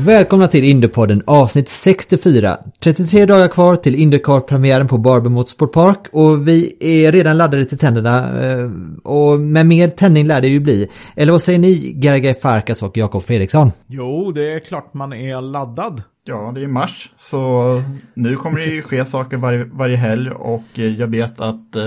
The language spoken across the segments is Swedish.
Välkomna till Indiepodden avsnitt 64. 33 dagar kvar till Indycar-premiären på Barber Motorsport Park och vi är redan laddade till tänderna eh, och med mer tändning lär det ju bli. Eller vad säger ni, Gergay Farkas och Jakob Fredriksson? Jo, det är klart man är laddad. Ja, det är mars, så nu kommer det ju ske saker varje, varje helg och jag vet att eh,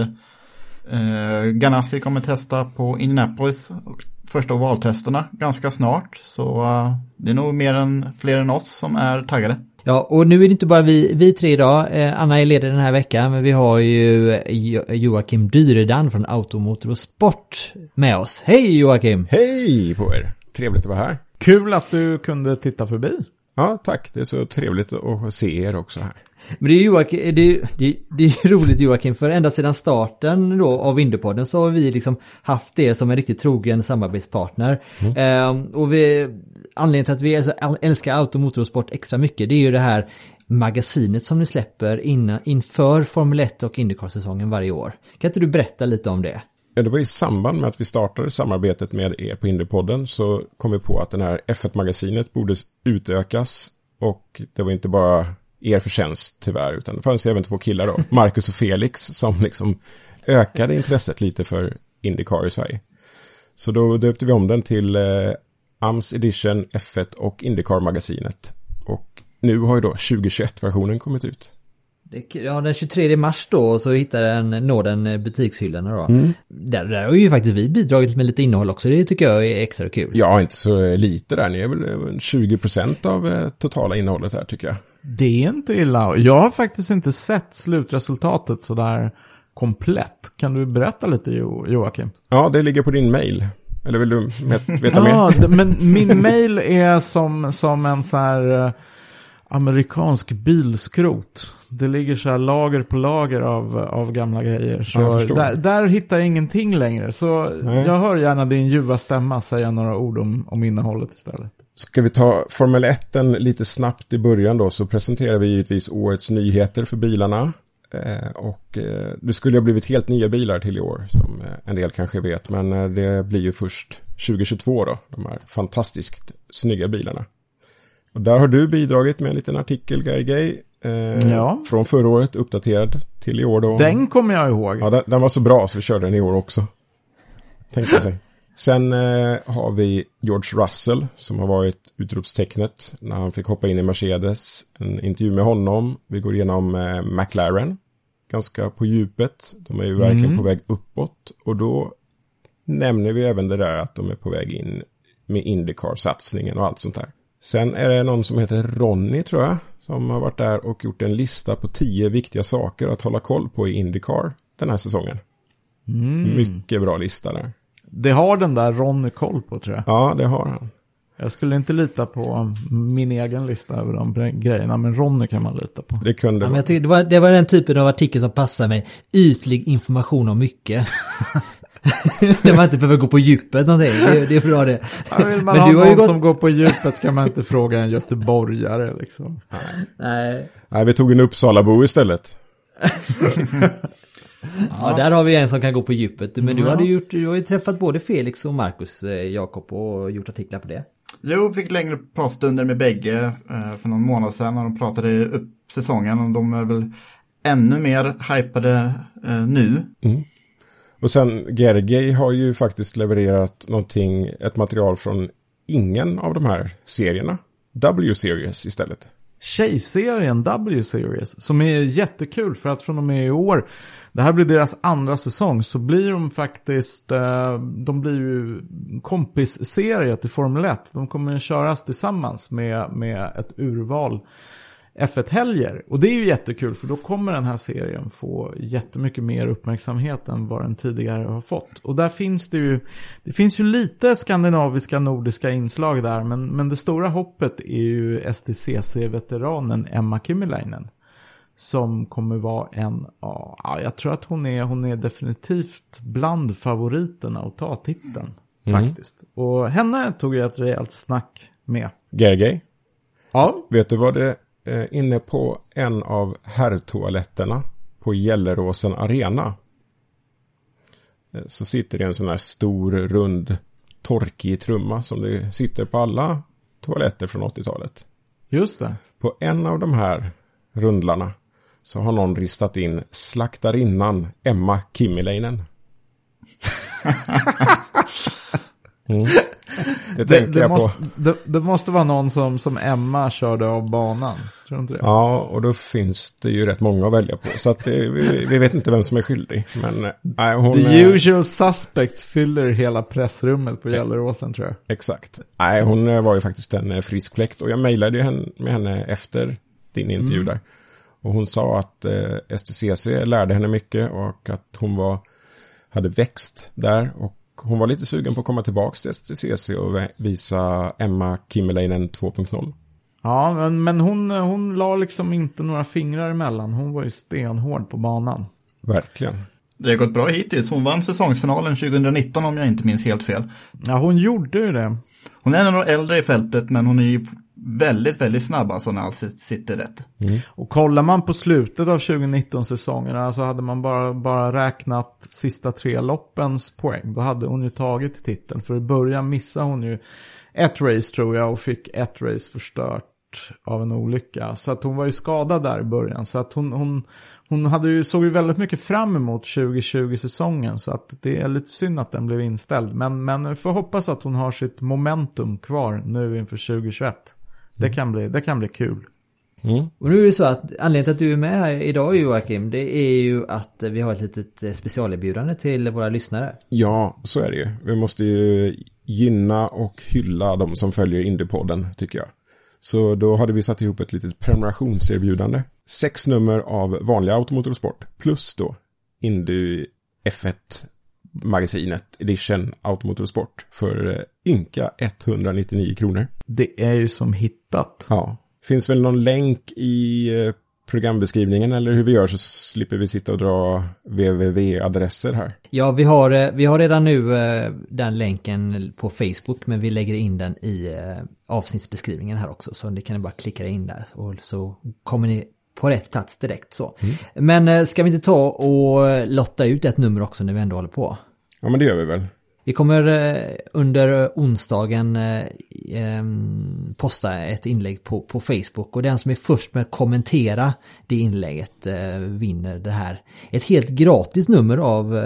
eh, Ganassi kommer testa på Indianapolis och första ovaltesterna ganska snart. Så eh, det är nog mer än fler än oss som är taggade. Ja, och nu är det inte bara vi, vi tre idag. Eh, Anna är ledig den här veckan, men vi har ju Jo- Joakim Dyredan från Automotor och Sport med oss. Hej Joakim! Hej på er! Trevligt att vara här. Kul att du kunde titta förbi. Ja, tack. Det är så trevligt att se er också här. Men det är Joakim, det, det, det är roligt Joakim, för ända sedan starten då av Vinderpodden så har vi liksom haft det som en riktigt trogen samarbetspartner. Ehm, och vi, anledningen till att vi älskar auto, och sport extra mycket, det är ju det här magasinet som ni släpper innan, inför Formel 1 och Indycar-säsongen varje år. Kan inte du berätta lite om det? Ja, det var i samband med att vi startade samarbetet med er på Indiepodden så kom vi på att den här F1-magasinet borde utökas och det var inte bara er förtjänst tyvärr utan det fanns även två killar då, Marcus och Felix som liksom ökade intresset lite för Indycar i Sverige. Så då döpte vi om den till eh, AMS Edition F1 och Indycar-magasinet. Och nu har ju då 2021-versionen kommit ut. Ja, den 23 mars då så hittade den Norden butikshyllorna då. Där, där har ju faktiskt vi bidragit med lite innehåll också, det tycker jag är extra kul. Ja, inte så lite där. Ni är väl eh, 20% av eh, totala innehållet här tycker jag. Det är inte illa. Jag har faktiskt inte sett slutresultatet sådär komplett. Kan du berätta lite Jo- Joakim? Ja, det ligger på din mail. Eller vill du veta Ja, mer? d- men min mail är som, som en så här eh, amerikansk bilskrot. Det ligger så här lager på lager av, av gamla grejer. Så där, där hittar jag ingenting längre. Så Nej. jag hör gärna din ljuva stämma säga några ord om, om innehållet istället. Ska vi ta Formel 1 lite snabbt i början då så presenterar vi givetvis årets nyheter för bilarna. Eh, och eh, det skulle ha blivit helt nya bilar till i år som eh, en del kanske vet. Men det blir ju först 2022 då. De här fantastiskt snygga bilarna. Och där har du bidragit med en liten artikel, Guy Gay. Ja. Från förra året, uppdaterad till i år då. Den kommer jag ihåg. Ja, den, den var så bra så vi körde den i år också. Tänkte sig. Sen eh, har vi George Russell som har varit utropstecknet när han fick hoppa in i Mercedes. En intervju med honom. Vi går igenom eh, McLaren. Ganska på djupet. De är ju verkligen på väg uppåt. Och då nämner vi även det där att de är på väg in med Indycar-satsningen och allt sånt där. Sen är det någon som heter Ronny tror jag. Som har varit där och gjort en lista på tio viktiga saker att hålla koll på i Indycar den här säsongen. Mycket bra lista där. Det har den där Ronny koll på tror jag. Ja, det har han. Jag skulle inte lita på min egen lista över de grejerna, men Ronny kan man lita på. Det kunde Ja, men jag det, var, det var den typen av artikel som passar mig. Ytlig information om mycket. Där man inte behöver gå på djupet någonting. Det, det är bra det. Ja, vill man Men ha du någon gått- som går på djupet ska man inte fråga en göteborgare liksom. Nej. Nej, vi tog en Uppsalabo istället. Ja, där har vi en som kan gå på djupet. Men du, Ja. hade gjort, du har ju träffat både Felix och Marcus eh, Jakob och gjort artiklar på det. Jo, fick längre pratstunder med bägge eh, för någon månad sedan när de pratade upp säsongen och de är väl ännu mer hypade eh, nu. Och sen Gergely har ju faktiskt levererat någonting, ett material från ingen av de här serierna. W-series istället. Tjejserien W-series som är jättekul för att från och med i år, det här blir deras andra säsong, så blir de faktiskt, eh, de blir ju kompisserie till Formel 1. De kommer att köras tillsammans med, med ett urval F1-helger. Och det är ju jättekul för då kommer den här serien få jättemycket mer uppmärksamhet än vad den tidigare har fått. Och där finns det ju, det finns ju lite skandinaviska, nordiska inslag där, men, men det stora hoppet är ju STCC-veteranen Emma Kimmelainen. Som kommer vara en, ja, jag tror att hon är, hon är definitivt bland favoriterna att ta titeln. Faktiskt. Och henne tog jag ett rejält snack med. Gergely, Ja, vet du vad det är inne på en av herrtoaletterna på Gelleråsen Arena? Eh, Så sitter det en sån här stor, rund, torkig trumma som det sitter på alla toaletter från 80-talet. just det. På en av de här rundlarna så har någon ristat in slaktarinnan Emma Kimmiläinen. Mm. Det Det, det, måste, det, måste vara någon som, som Emma körde av banan. Tror inte det? Ja, och då finns det ju rätt många att välja på. Så det, vi, vi vet inte vem som är skyldig. Men nej, hon... The eh, usual suspects fyller hela pressrummet på Gelleråsen tror jag. Exakt. Nej, hon eh, var ju faktiskt en eh, frisk fläkt. Och jag mejlade ju henne, med henne efter din intervju där. Och hon sa att eh, STCC lärde henne mycket och att hon var, hade växt där. Och hon var lite sugen på att komma tillbaka till STCC och visa Emma Kimmeläinen 2.0. Ja, men, men hon, hon la liksom inte några fingrar emellan. Hon var ju stenhård på banan. Verkligen. Det har gått bra hittills. Hon vann säsongsfinalen 2019 om jag inte minns helt fel. Ja, hon gjorde ju det. Hon är nog äldre i fältet men hon är ju väldigt, väldigt snabb alltså när allt sitter rätt. Och kollar man på slutet av 2019-säsongerna så hade man bara, bara räknat sista tre loppens poäng. Då hade hon ju tagit titeln. För i början missade hon ju ett race tror jag och fick ett race förstört av en olycka. Så att hon var ju skadad där i början. Så att hon, hon, hon hade ju, såg ju väldigt mycket fram emot 2020-säsongen. Så att det är lite synd att den blev inställd. Men, men vi får hoppas att hon har sitt momentum kvar nu inför 2021. Det kan bli, det kan bli kul. Och nu är det så att anledningen till att du är med här idag Joakim, det är ju att vi har ett litet eh, specialerbjudande till våra lyssnare. Ja, så är det ju. Vi måste ju gynna och hylla de som följer Indiepodden, tycker jag. Så då hade vi satt ihop ett litet prenumerationserbjudande. Sex nummer av vanliga Automotorsport plus då Indy F1-magasinet Edition Automotorsport för eh, ynka 199 kronor. Det är ju som hittat. Ja. Finns väl någon länk i eh, programbeskrivningen eller hur vi gör så slipper vi sitta och dra www-adresser här. Ja, vi har, eh, vi har redan nu eh, den länken på Facebook men vi lägger in den i avsnittsbeskrivningen här också så det kan ni bara klicka in där och så kommer ni på rätt plats direkt så. Men eh, ska vi inte ta och lotta ut ett nummer också när vi ändå håller på? Ja, men det gör vi väl. Vi kommer eh, under onsdagen eh, ehm, posta ett inlägg på, på Facebook och den som är först med att kommentera det inlägget eh, vinner det här. Ett helt gratis nummer av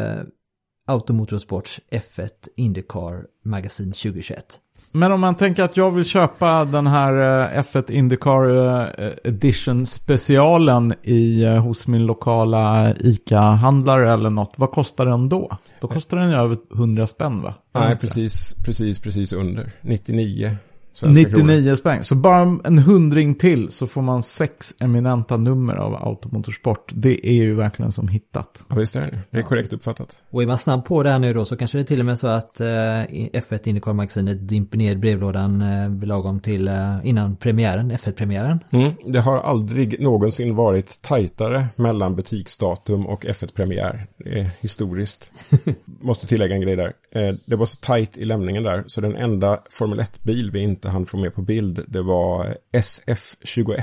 Automotorsports F1 Indycar Magasin 2021. Men om man tänker att jag vill köpa den här eh, F1 Indycar eh, eh, Edition specialen i, hos min lokala ICA-handlare eller något. Vad kostar den då? Då kostar den ju över 100 spänn va? Nej, precis, precis, precis under. 99 svenska kronor. 99 spänn. Så bara en hundring till så får man sex eminenta nummer av Automotorsport. Det är ju verkligen som hittat. Ja, visst är det. Det är korrekt uppfattat. Och är man snabb på det här nu då så kanske det är till och med så att eh, F1 Indycar Magasinet dimper ner i brevlådan eh, lagom till eh, innan premiären, F1-premiären. Mm. Det har aldrig någonsin varit tajtare mellan butiksdatum och F1-premiär. Det är historiskt. Måste tillägga en grej där. Eh, Det var så tajt i lämningen där, så den enda Formel 1-bil vi inte hann få med på bild, det var SF21.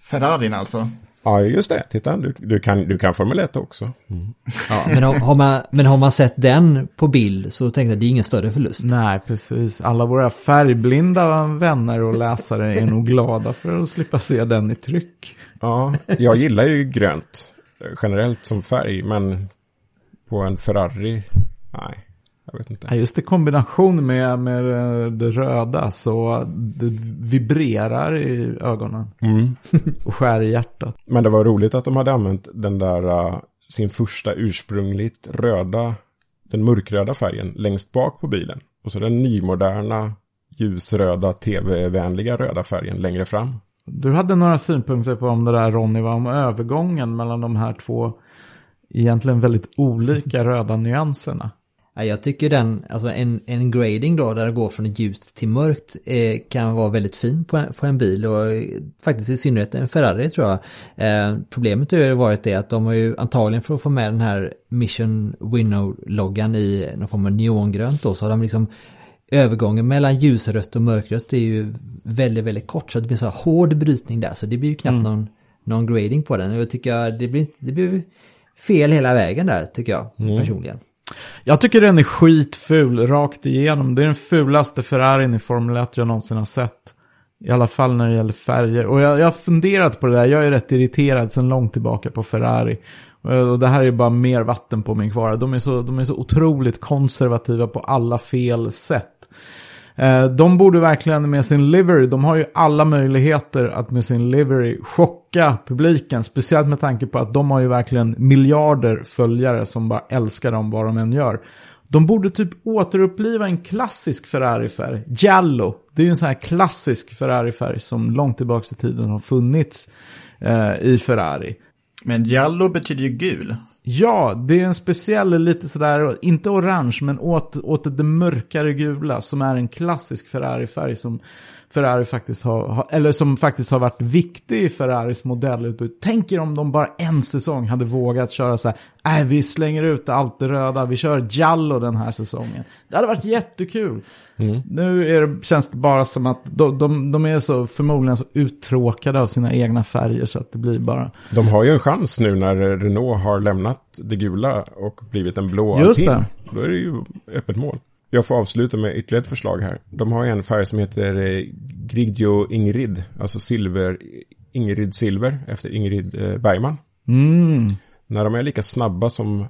Ferrarin alltså. Ja, just det. Titta, du, du, kan, du kan Formel 1 också. Ja, men, har, man, men har man sett den på bild så tänkte jag det är ingen större förlust. Nej, precis. Alla våra färgblinda vänner och läsare är nog glada för att slippa se den i tryck. Ja, jag gillar ju grönt eh, generellt som färg, men på en Ferrari, nej, jag vet inte. Ja, just i kombination med, med det röda så det vibrerar i ögonen. Mm. Och skär i hjärtat. Men det var roligt att de hade använt den där, uh, sin första ursprungligt röda, den mörkröda färgen längst bak på bilen. Och så den nymoderna, ljusröda, tv-vänliga röda färgen längre fram. Du hade några synpunkter på om det där Ronny var om övergången mellan de här två egentligen väldigt olika röda nyanserna. Ja, jag tycker den, alltså en, en grading då där det går från ljust till mörkt eh, kan vara väldigt fin på en, på en bil och eh, faktiskt i synnerhet en Ferrari tror jag. Eh, problemet har ju varit det att de har ju antagligen för att få med den här Mission Winnow-loggan i någon form av neongrönt då så har de liksom övergången mellan ljusrött och mörkrött är ju väldigt, väldigt kort så det blir så här hård brytning där så det blir ju knappt någon, någon grading på den och jag tycker det blir, det blir fel hela vägen där tycker jag personligen. Jag tycker den är skitful rakt igenom. Det är den fulaste Ferrarin i Formel 1 jag någonsin har sett. I alla fall när det gäller färger. Och jag, jag har funderat på det där. Jag är rätt irriterad sedan långt tillbaka på Ferrari. Och, det här är bara mer vatten på min kvar. De är, så, de är så otroligt konservativa på alla fel sätt. Eh, de borde verkligen med sin livery, de har ju alla möjligheter att med sin livery chocka publiken. Speciellt med tanke på att de har ju verkligen miljarder följare som bara älskar dem vad de än gör. De borde typ återuppliva en klassisk Ferrari-färg. Giallo. Det är ju en sån här klassisk Ferrari-färg som långt tillbaka i tiden har funnits eh, i Ferrari. Men Giallo betyder ju gul. Ja, det är en speciell, lite sådär, inte orange, men åt, åt det mörkare gula som är en klassisk Ferrari-färg som Ferrari faktiskt har, eller som faktiskt har varit viktig i Ferraris modellutbud. Tänk er om de bara en säsong hade vågat köra så här, nej vi slänger ut allt det röda, vi kör Giallo den här säsongen. Det hade varit jättekul. Nu är det, känns det bara som att de, de, de är så förmodligen så uttråkade av sina egna färger så att det blir bara... De har ju en chans nu när Renault har lämnat det gula och blivit en blå Just alpin. Då är det ju öppet mål. Jag får avsluta med ytterligare ett förslag här. De har en färg som heter eh, Grigio Ingrid, alltså silver, Ingrid Silver, efter Ingrid eh, Bergman. Mm. När de är lika snabba som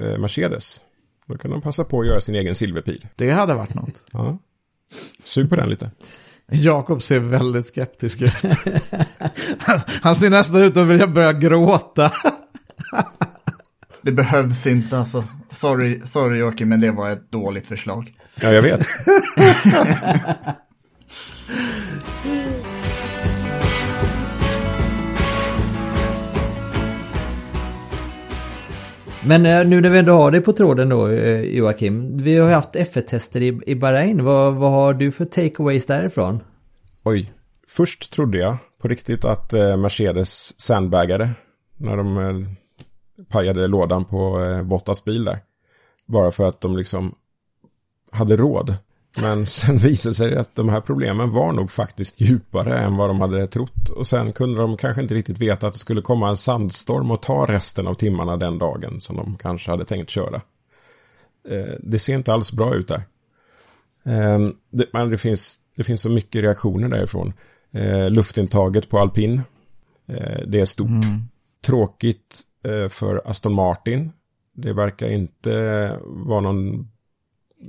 eh, Mercedes, då kan de passa på att göra sin egen silverpil. Det hade varit något. Ja. Sug på den lite. Jakob ser väldigt skeptisk ut. Han ser nästan ut att vilja börja gråta. Det behövs inte alltså. Sorry, sorry Joakim, men det var ett dåligt förslag. Ja, jag vet. Men eh, nu när vi ändå har det på tråden då eh, Joakim, vi har ju haft F1-tester i, i Bahrain, vad, vad har du för takeaways därifrån? Oj. Först trodde jag på riktigt att eh, Mercedes sandbaggade när de pajade lådan på eh, Bottas bil där. Bara för att de liksom hade råd. Men sen visade sig att de här problemen var nog faktiskt djupare än vad de hade trott. Och sen kunde de kanske inte riktigt veta att det skulle komma en sandstorm och ta resten av timmarna den dagen som de kanske hade tänkt köra. Eh, det ser inte alls bra ut där. Eh, det, men det finns, det finns så mycket reaktioner därifrån. Eh, luftintaget på alpin. Eh, det är stort. Tråkigt eh, för Aston Martin. Det verkar inte vara någon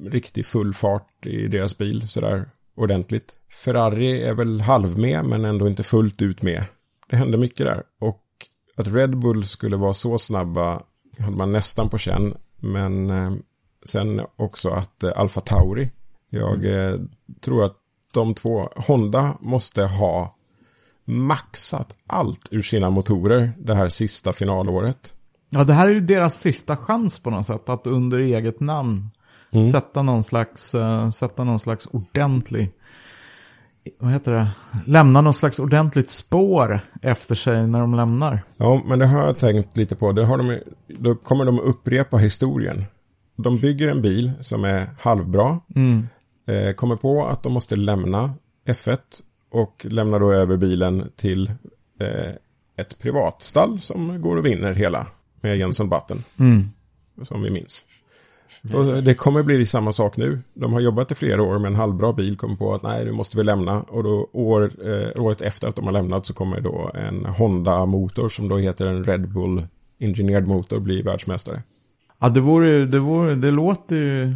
riktig full fart i deras bil sådär ordentligt. Ferrari är väl halv med men ändå inte fullt ut med. Det hände mycket där. Och att Red Bull skulle vara så snabba hade man nästan på känn. Men eh, sen också att eh, Alfa Tauri. Jag eh, tror att de två, Honda måste ha maxat allt ur sina motorer det här sista finalåret. Ja, det här är ju deras sista chans på något sätt. Att under eget namn sätta, någon slags, eh, sätta någon slags ordentlig... Vad heter det? Lämna någon slags ordentligt spår efter sig när de lämnar. Ja, men det har jag tänkt lite på. Det har de, då kommer de upprepa historien. De bygger en bil som är halvbra. Eh, kommer på att de måste lämna F1 och lämnar då över bilen till eh, ett privatstall som går och vinner hela med Jenson Button. Som vi minns. Och det kommer bli samma sak nu. De har jobbat i flera år med en halvbra bil, kommer på att nej, nu måste vi lämna. Och då år, eh, året efter att de har lämnat så kommer då en Honda-motor som då heter en Red Bull Engineered Motor bli världsmästare. Ja, det vore ju, det vore, det låter ju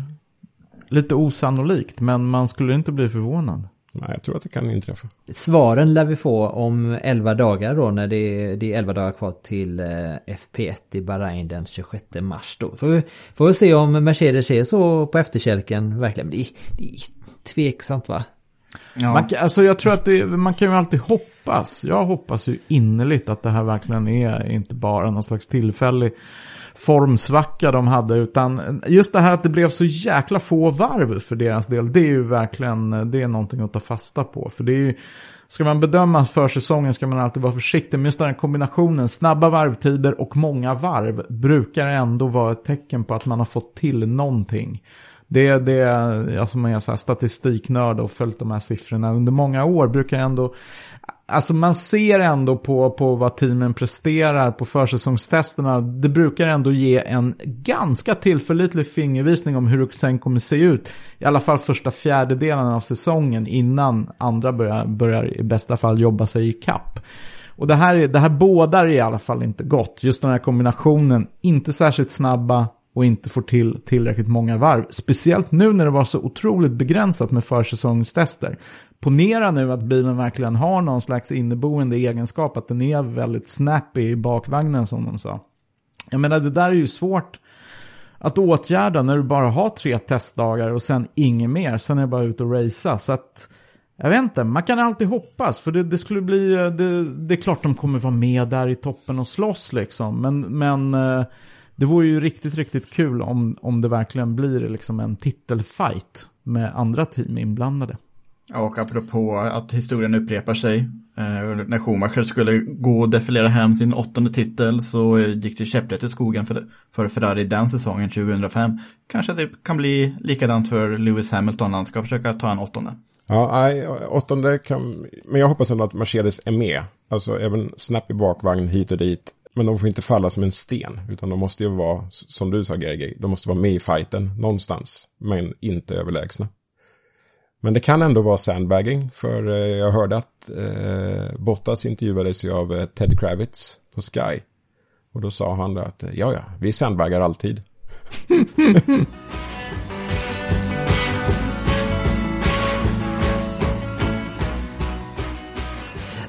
lite osannolikt, men man skulle inte bli förvånad. Nej, jag tror att det kan inträffa. Svaren lär vi få om 11 dagar då när det är, det är 11 dagar kvar till eh, FP1 i Bahrain den 26 mars då. Får vi, får vi se om Mercedes är så på efterkälken verkligen. Det är, det är tveksamt va? Ja. Man, kan- alltså jag tror att det, man kan ju alltid hoppas. Jag hoppas ju innerligt att det här verkligen är inte bara någon slags tillfällig formsvacka de hade. Utan just det här att det blev så jäkla få varv för deras del. Det är ju verkligen det är någonting att ta fasta på. För det är ju, ska man bedöma försäsongen ska man alltid vara försiktig. Men just den här kombinationen, snabba varvtider och många varv brukar ändå vara ett tecken på att man har fått till någonting. Det, är det, jag som är så här statistiknörd och följt de här siffrorna under många år brukar ändå... Alltså man ser ändå på, på vad teamen presterar på försäsongstesterna. Det brukar ändå ge en ganska tillförlitlig fingervisning om hur det sen kommer se ut. I alla fall första fjärdedelen av säsongen innan andra börjar, börjar i bästa fall jobba sig i kapp. Och det här, det här bådar i alla fall inte gott. Just den här kombinationen, inte särskilt snabba och inte får till tillräckligt många varv. Speciellt nu när det var så otroligt begränsat med försäsongstester. Ponera nu att bilen verkligen har någon slags inneboende egenskap, att den är väldigt snappy i bakvagnen som de sa. Jag menar, det där är ju svårt att åtgärda när du bara har tre testdagar och sen inget mer. Sen är det bara ut och racea. Så att, jag vet inte, man kan alltid hoppas. För det, det skulle bli, eh, det, det är klart de kommer vara med där i toppen och slåss liksom. Men, men eh, det vore ju riktigt, riktigt kul om, om det verkligen blir liksom en titelfight med andra team inblandade. Och apropå att historien upprepar sig. Eh, när Schumacher skulle gå och defilera hem sin åttonde titel så gick det käpprätt i skogen för, för Ferrari den säsongen 2005. Kanske det kan bli likadant för Lewis Hamilton när han ska försöka ta en åttonde. Ja, nej, åttonde kan... Men jag hoppas ändå att Mercedes är med. Alltså även snabb i bakvagn hit och dit. Men de får inte falla som en sten. Utan de måste ju vara, som du sa Gergi, de måste vara med i fighten någonstans. Men inte överlägsna. Men det kan ändå vara sandbagging. För eh, jag hörde att eh, Bottas intervjuades ju av eh, Ted Kravitz på Sky. Och då sa han att eh, ja, ja, vi sandbaggar alltid.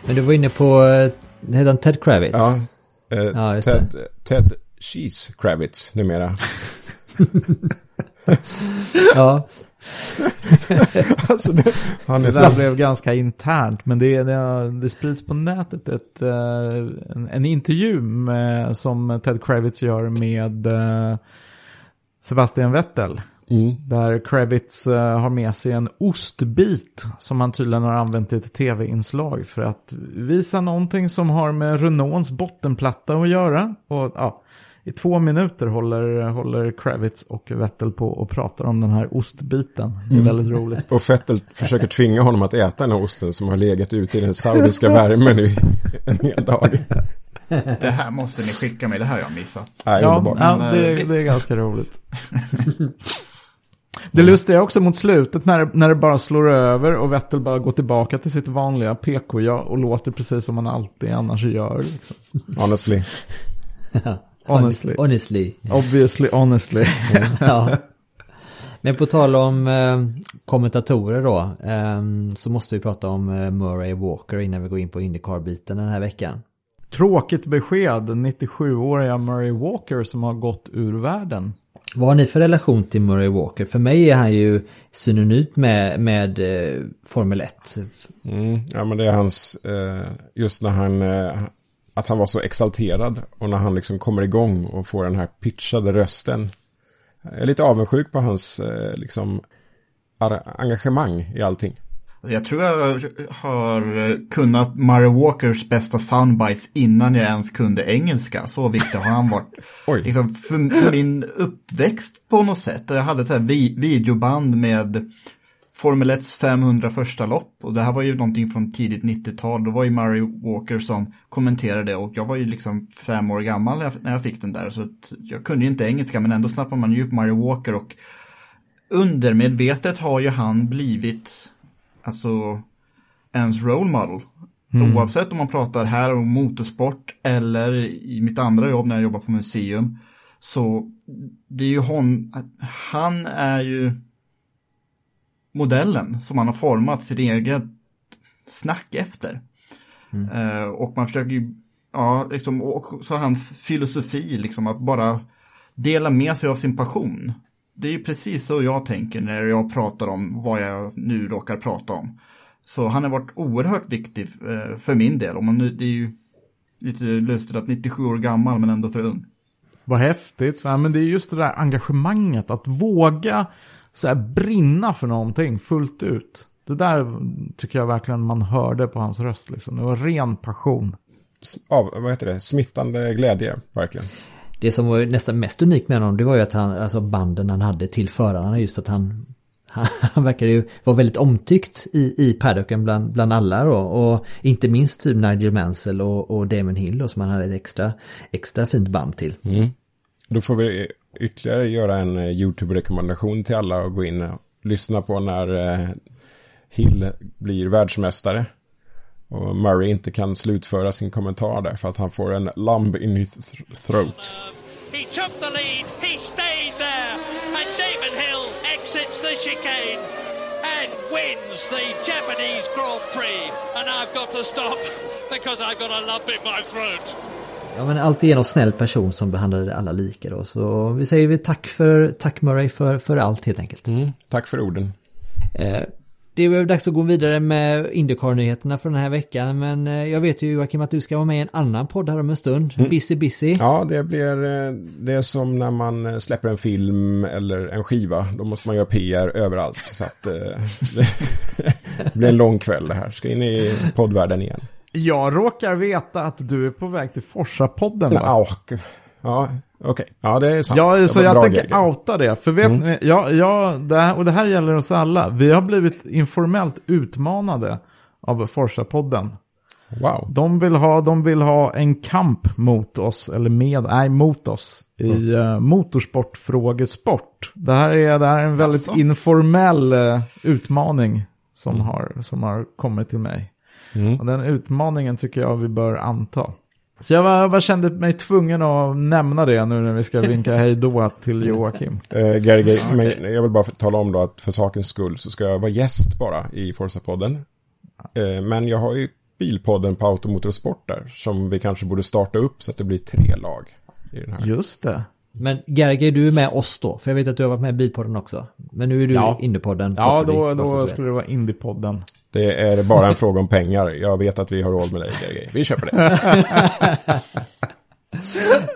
Men du var inne på, heter han Ted Kravitz? Ja, eh, Ja, Ted, Ted Cheese Kravitz numera. ja. alltså, det, han är Det så... där blev ganska internt, men det, det, det sprids på nätet ett, eh, en, en intervju med, som Ted Kravitz gör med eh, Sebastian Vettel. Mm. Där Kravitz eh, har med sig en ostbit som han tydligen har använt i ett tv-inslag för att visa någonting som har med Renaults bottenplatta att göra. Och ja, i två minuter håller, håller Kravitz och Vettel på och pratar om den här ostbiten. Det är väldigt roligt. Och Fettel försöker tvinga honom att äta den här osten som har legat ute i den saudiska värmen i en hel dag. Det här måste ni skicka mig, det här har jag missat. Ja, ja det, eh, det är ganska roligt. Det lustiga är också mot slutet när, när det bara slår över och Vettel bara går tillbaka till sitt vanliga PK-ja och låter precis som han alltid annars gör. Liksom. Honestly. Honestly. Honestly. Obviously, honestly. ja. Men på tal om eh, kommentatorer då, eh, så måste vi prata om eh, Murray Walker innan vi går in på Indycar-biten den här veckan. Tråkigt besked, 97-åriga Murray Walker som har gått ur världen. Vad har ni för relation till Murray Walker? För mig är han ju synonymt med, med eh, Formel 1. Mm, ja, men det är hans, eh, just när han, eh, att han var så exalterad och när han liksom kommer igång och får den här pitchade rösten. Jag är lite avundsjuk på hans, eh, liksom, engagemang i allting. Jag tror jag har kunnat Murray Walkers bästa soundbites innan jag ens kunde engelska. Så viktig har han varit. Oj. Liksom för, för min uppväxt på något sätt. Jag hade ett vi, videoband med Formel 1 500 första lopp och det här var ju någonting från tidigt 90-tal. Då var ju Murray Walker som kommenterade och jag var ju liksom fem år gammal när jag, när jag fick den där så jag kunde ju inte engelska men ändå snappade man ju upp Murray Walker och undermedvetet har ju han blivit alltså ens role model. Oavsett om man pratar här om motorsport eller i mitt andra jobb när jag jobbar på museum. Så det är ju hon, han är ju modellen som man har format sitt eget snack efter. Eh, och man försöker ju, ja, liksom, och så hans filosofi, liksom att bara dela med sig av sin passion. Det är ju precis så jag tänker när jag pratar om vad jag nu råkar prata om. Så han har varit oerhört viktig eh, för min del. Och man, nu- det är ju lite lustigt att 97 år gammal men ändå för ung. Vad häftigt. Ja, men det är just det där engagemanget. Att våga så här, brinna för någonting fullt ut. Det där tycker jag verkligen man hörde på hans röst. Liksom. Det var ren passion. Av, vad heter det? Smittande glädje, verkligen. Det som var nästan mest unikt med honom det var ju att han, alltså banden han hade till förarna just att han han, han ju vara väldigt omtyckt i, i paddocken bland, bland alla då och inte minst typ Nigel Mansell och, och Damon Hill då, som han hade ett extra, extra fint band till. Mm. Då får vi ytterligare göra en eh, YouTube-rekommendation till alla och gå in och lyssna på när eh, Hill blir världsmästare. Och Murray inte kan slutföra sin kommentar där för att han får en lump in his th- throat. He took the lead, he stayed there, and Damon Hill exits the chicane and wins the Japanese Grand Prix. And I've got to stop because I've got a lump in my throat. Ja men alltigenom snäll person som behandlade alla lika då så vi säger vi tack för, tack Murray för, för allt helt enkelt. Mm, tack för orden. Eh, Det är väl dags att gå vidare med Indycar-nyheterna för den här veckan men eh, jag vet ju Joakim att du ska vara med i en annan podd här om en stund. Busy Busy. Ja, det blir eh, det är som när man eh, släpper en film eller en skiva. Då måste man göra PR överallt. Så att det blir en lång kväll det här. Ska in i poddvärlden igen. Jag råkar veta att du är på väg till Forsa-podden va? Ja, ok- ja okej. Ja, det är sant. Ja, så jag tänker grejer. outa det. För vet ni, ja, ja, det här, och det här gäller oss alla. Vi har blivit informellt utmanade av Forsa-podden. Wow. De vill, ha, de vill ha en kamp mot oss, eller med, nej mot oss, i uh, motorsportfrågesport. Det här är, det här är en väldigt Jaså? informell eh, utmaning som, har, som har kommit till mig. Och den utmaningen tycker jag vi bör anta. Så jag var, var kände mig tvungen att nämna det nu när vi ska vinka hej då till Joakim. Uh, Gary, Gay, men jag vill bara tala om då att för sakens skull så ska jag vara gäst bara i Forza-podden. Eh, men jag har ju bilpodden på Automotorsport där som vi kanske borde starta upp så att det blir tre lag i den här. Just det. Men Gerge, du är med oss då? För jag vet att du har varit med i Bilpodden också. Men nu är du Ja. i Indypodden. Ja, då, då skulle det vara Indiepodden. Det är bara en fråga om pengar. Jag vet att vi har råd med dig. Vi köper det.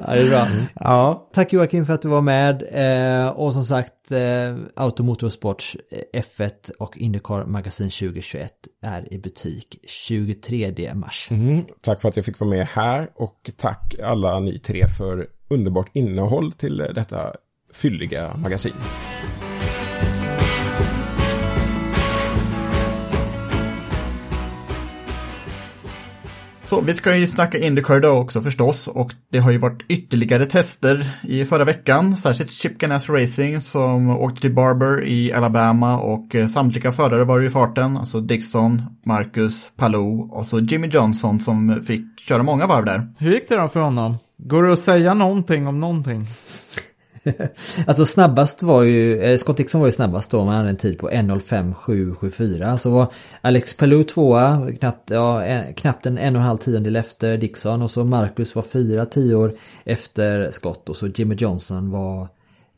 Ja, det är bra. Ja. Tack Joakim för att du var med. Eh, och som sagt, eh, Automotorsports eh, F1 och Indycar Magasin 2021 är i butik 23 mars. Mm, tack för att jag fick vara med här och tack alla ni tre för underbart innehåll till detta fylliga magasin. Så vi ska ju snacka Indycar idag också förstås och det har ju varit ytterligare tester i förra veckan, särskilt Chip Ganassi Racing som åkte till Barber i Alabama och eh, samtliga förare var i farten, alltså Dixon, Marcus, Palou och så Jimmy Johnson som fick köra många varv där. Hur gick det då för honom? Går det att säga någonting om någonting? Alltså snabbast var ju, eh, Scott Dixon var ju snabbast då, man hade en tid på 1.05.774. Så var Alex Palou tvåa, knappt, ja, en, knappt en en och en halv tiondel efter Dixon. Och så Marcus var fyra tior efter Scott och så Jimmy Johnson var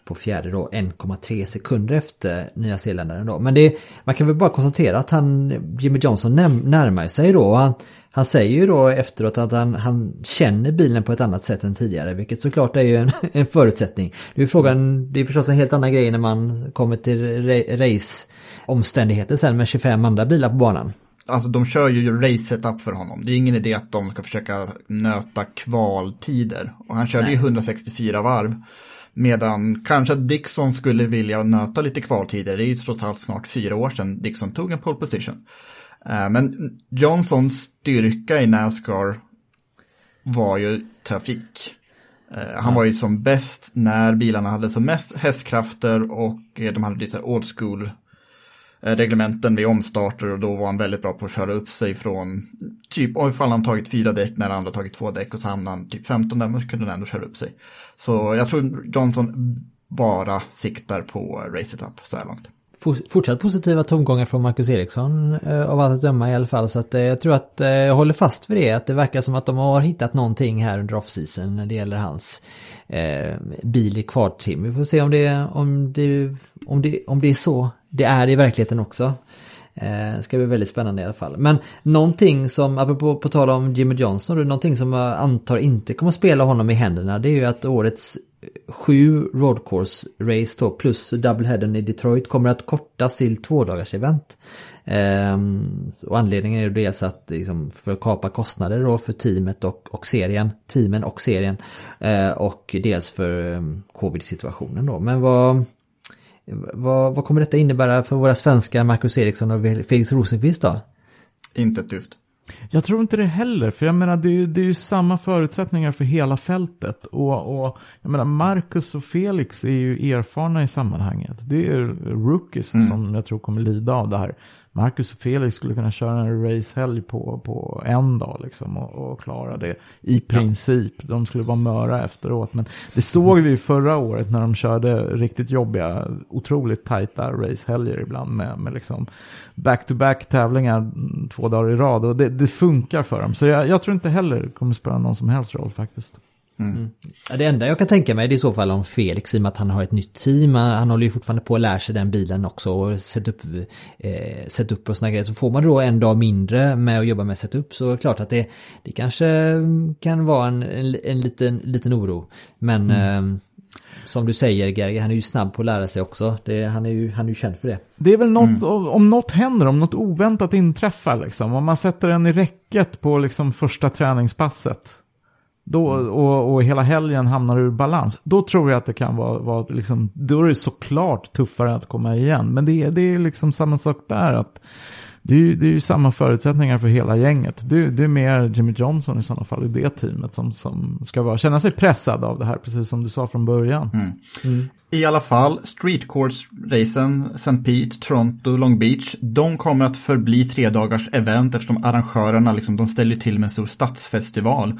på fjärde då 1,3 sekunder efter Nya Zeeländaren då. Men det, man kan väl bara konstatera att han, Jimmy Johnson närmar sig då. Han, han säger ju då efteråt att han, han känner bilen på ett annat sätt än tidigare, vilket såklart är ju en, en förutsättning. Det är frågan, det är förstås en helt annan grej när man kommer till ra- race-omständigheter sen med 25 andra bilar på banan. Alltså de kör ju race-setup för honom. Det är ingen idé att de ska försöka nöta kvaltider. Och han körde ju 164 varv. Medan kanske Dixon skulle vilja nöta lite kvaltider. Det är ju trots allt snart fyra år sedan Dixon tog en pole position. Eh, Men Johnsons styrka i Nascar var ju trafik. Eh, Han var ju som bäst när bilarna hade som mest hästkrafter och eh, de hade lite old school reglementen vid omstarter och då var han väldigt bra på att köra upp sig från typ, ifall han tagit fyra däck när andra tagit två däck och så hamnade han typ 15 där, men så kunde han ändå köra upp sig. Så jag tror Johnson bara siktar på race it up så här långt. Fortsatt positiva tongångar från Marcus Eriksson eh, av allt att döma i alla fall. Så att, eh, jag tror att eh, jag håller fast vid det. Att det verkar som att de har hittat någonting här under offseason när det gäller hans eh, bil i kvartim. Vi får se om det, om, det, om, det, om det är så det är i verkligheten också. Eh, ska bli väldigt spännande i alla fall. Men någonting som, apropå på tal om Jimmy Johnson, någonting som jag antar inte kommer att spela honom i händerna. Det är ju att årets sju road course race då plus doubleheaden i Detroit kommer att kortas till två dagars event. Ehm, och anledningen är ju dels att liksom, för att kapa kostnader då för teamet och, och serien, teamen och serien. Eh, och dels för um, covid-situationen då. Men vad, vad, vad kommer detta innebära för våra svenskar Marcus Eriksson och Felix Rosenqvist då? Inte ett dyft. Jag tror inte det heller, för jag menar det är ju, det är ju samma förutsättningar för hela fältet. Och, och jag menar Marcus och Felix är ju erfarna i sammanhanget. Det är rookies som jag tror kommer lida av det här. Marcus och Felix skulle kunna köra en racehelg på, på en dag liksom och, och klara det i princip. De skulle vara möra efteråt. Men det såg vi förra året när de körde riktigt jobbiga, otroligt tajta racehelger ibland med, med liksom back-to-back tävlingar två dagar i rad. Och det, det funkar för dem. Så jag, jag tror inte heller det kommer spela någon som helst roll faktiskt. Ja, Det enda jag kan tänka mig det är i så fall om Felix i och med att han har ett nytt team. Han han håller ju fortfarande på att lära sig den bilen också och setup, eh, setup och såna grejer. Så får man då en dag mindre med att jobba med setup så är det klart att det, det kanske kan vara en, en, en liten, liten oro. Men eh, som du säger Gerge, han är ju snabb på att lära sig också. Det, han, är ju, han är ju känd för det. Det är väl något, om något händer, om något oväntat inträffar liksom. Om man sätter den i räcket på liksom första träningspasset. Då, och, och hela helgen hamnar ur balans. Då tror jag att det kan vara, vara liksom, då är det såklart tuffare att komma igen. Men det, är- det är liksom samma sak där. att det är, ju, det är ju samma förutsättningar för hela gänget. Det, det är mer Jimmy Johnson i sådana fall i det teamet som, som ska vara, känna sig pressad av det här, precis som du sa från början. I alla fall, street course-racen, St. Pete, Toronto, Long Beach, de kommer att förbli tre dagars event eftersom arrangörerna liksom, de ställer till med en stor stadsfestival.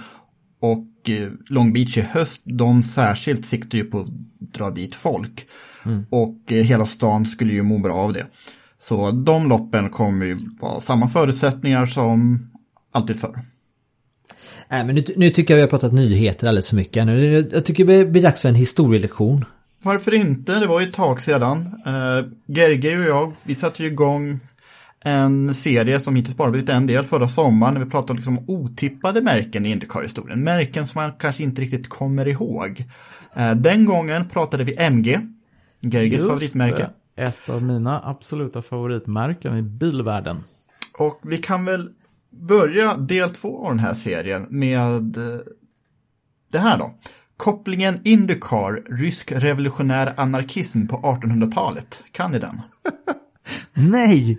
Och eh, Long Beach i höst, de särskilt siktar ju på att dra dit folk. Och eh, hela stan skulle ju må bra av det. Så de loppen kommer ju vara samma förutsättningar som alltid förr. Nej, men nu, nu tycker jag vi har pratat nyheter alldeles för mycket. Nu, jag tycker det blir dags för en historielektion. Varför inte? Det var ju ett tag sedan. Uh, Gerge och jag, vi satte ju igång en serie som hittills bara blivit en del förra sommaren när vi pratade liksom om otippade märken i Indycar-historien. Märken som man kanske inte riktigt kommer ihåg. Eh, den gången pratade vi MG, Gerges Just favoritmärke. det. Ett av mina absoluta favoritmärken i bilvärlden. Och vi kan väl börja del två av den här serien med eh, det här då. Kopplingen Indycar, rysk revolutionär anarkism på 1800-talet. Kan ni den? Nej!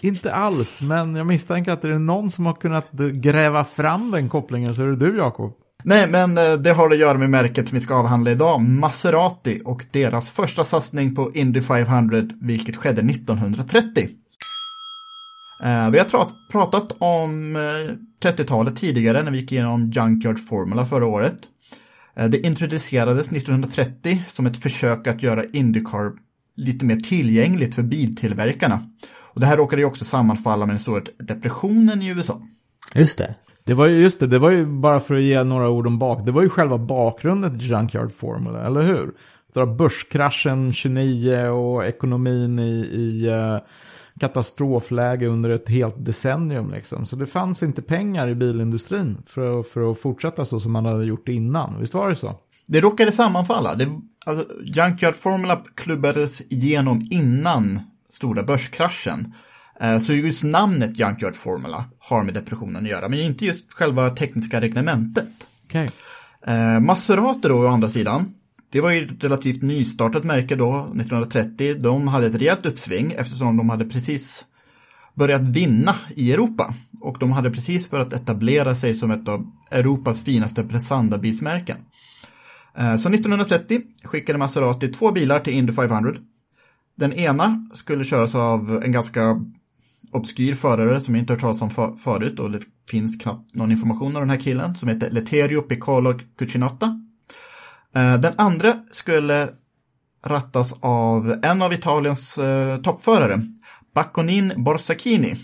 Inte alls, men jag misstänker att det är någon som har kunnat gräva fram den kopplingen så är det du Jakob. Nej, men eh, det har att göra med märket som vi ska avhandla idag, Maserati och deras första satsning på Indy 500, vilket skedde 1930. Eh, vi har pratat om eh, 30-talet tidigare när vi gick igenom Junkyard Formula förra året. Det introducerades 1930 som ett försök att göra Indycar lite mer tillgängligt för biltillverkarna. Och det här råkade ju också sammanfalla med den stora depressionen i USA. Just det. Det var ju, just det, det var ju bara för att ge några ord om bak. Det var ju själva bakgrunden till Junkyard Formula, eller hur? Stora börskraschen 29 och ekonomin i, i eh, katastrofläge under ett helt decennium liksom. Så det fanns inte pengar i bilindustrin för, att- för att fortsätta så som man hade gjort innan. Visst var det så? Det råkade sammanfalla. Det, alltså, Junkyard Formula klubbades igenom innan stora börskraschen. Eh, Så just namnet Junkyard Formula har med depressionen att göra, men inte just själva tekniska reglementet. Okej. Eh, Maserati då, å andra sidan, Det var ju ett relativt nystartat märke då, 1930. De hade ett rejält uppsving eftersom de hade precis börjat vinna i Europa. Och de hade precis börjat etablera sig som ett av Europas finaste prestandabilsmärken. Eh, Så 1930 skickade Maserati två bilar till Indy 500. Den ena skulle köras av en ganska obskyr förare som jag inte hört talas om för- förut och det finns knappt någon information om den här killen som heter Letterio Piccolo Cucinotta. Eh, den andra skulle rattas av en av Italiens eh, toppförare, Bakonin Borsakini.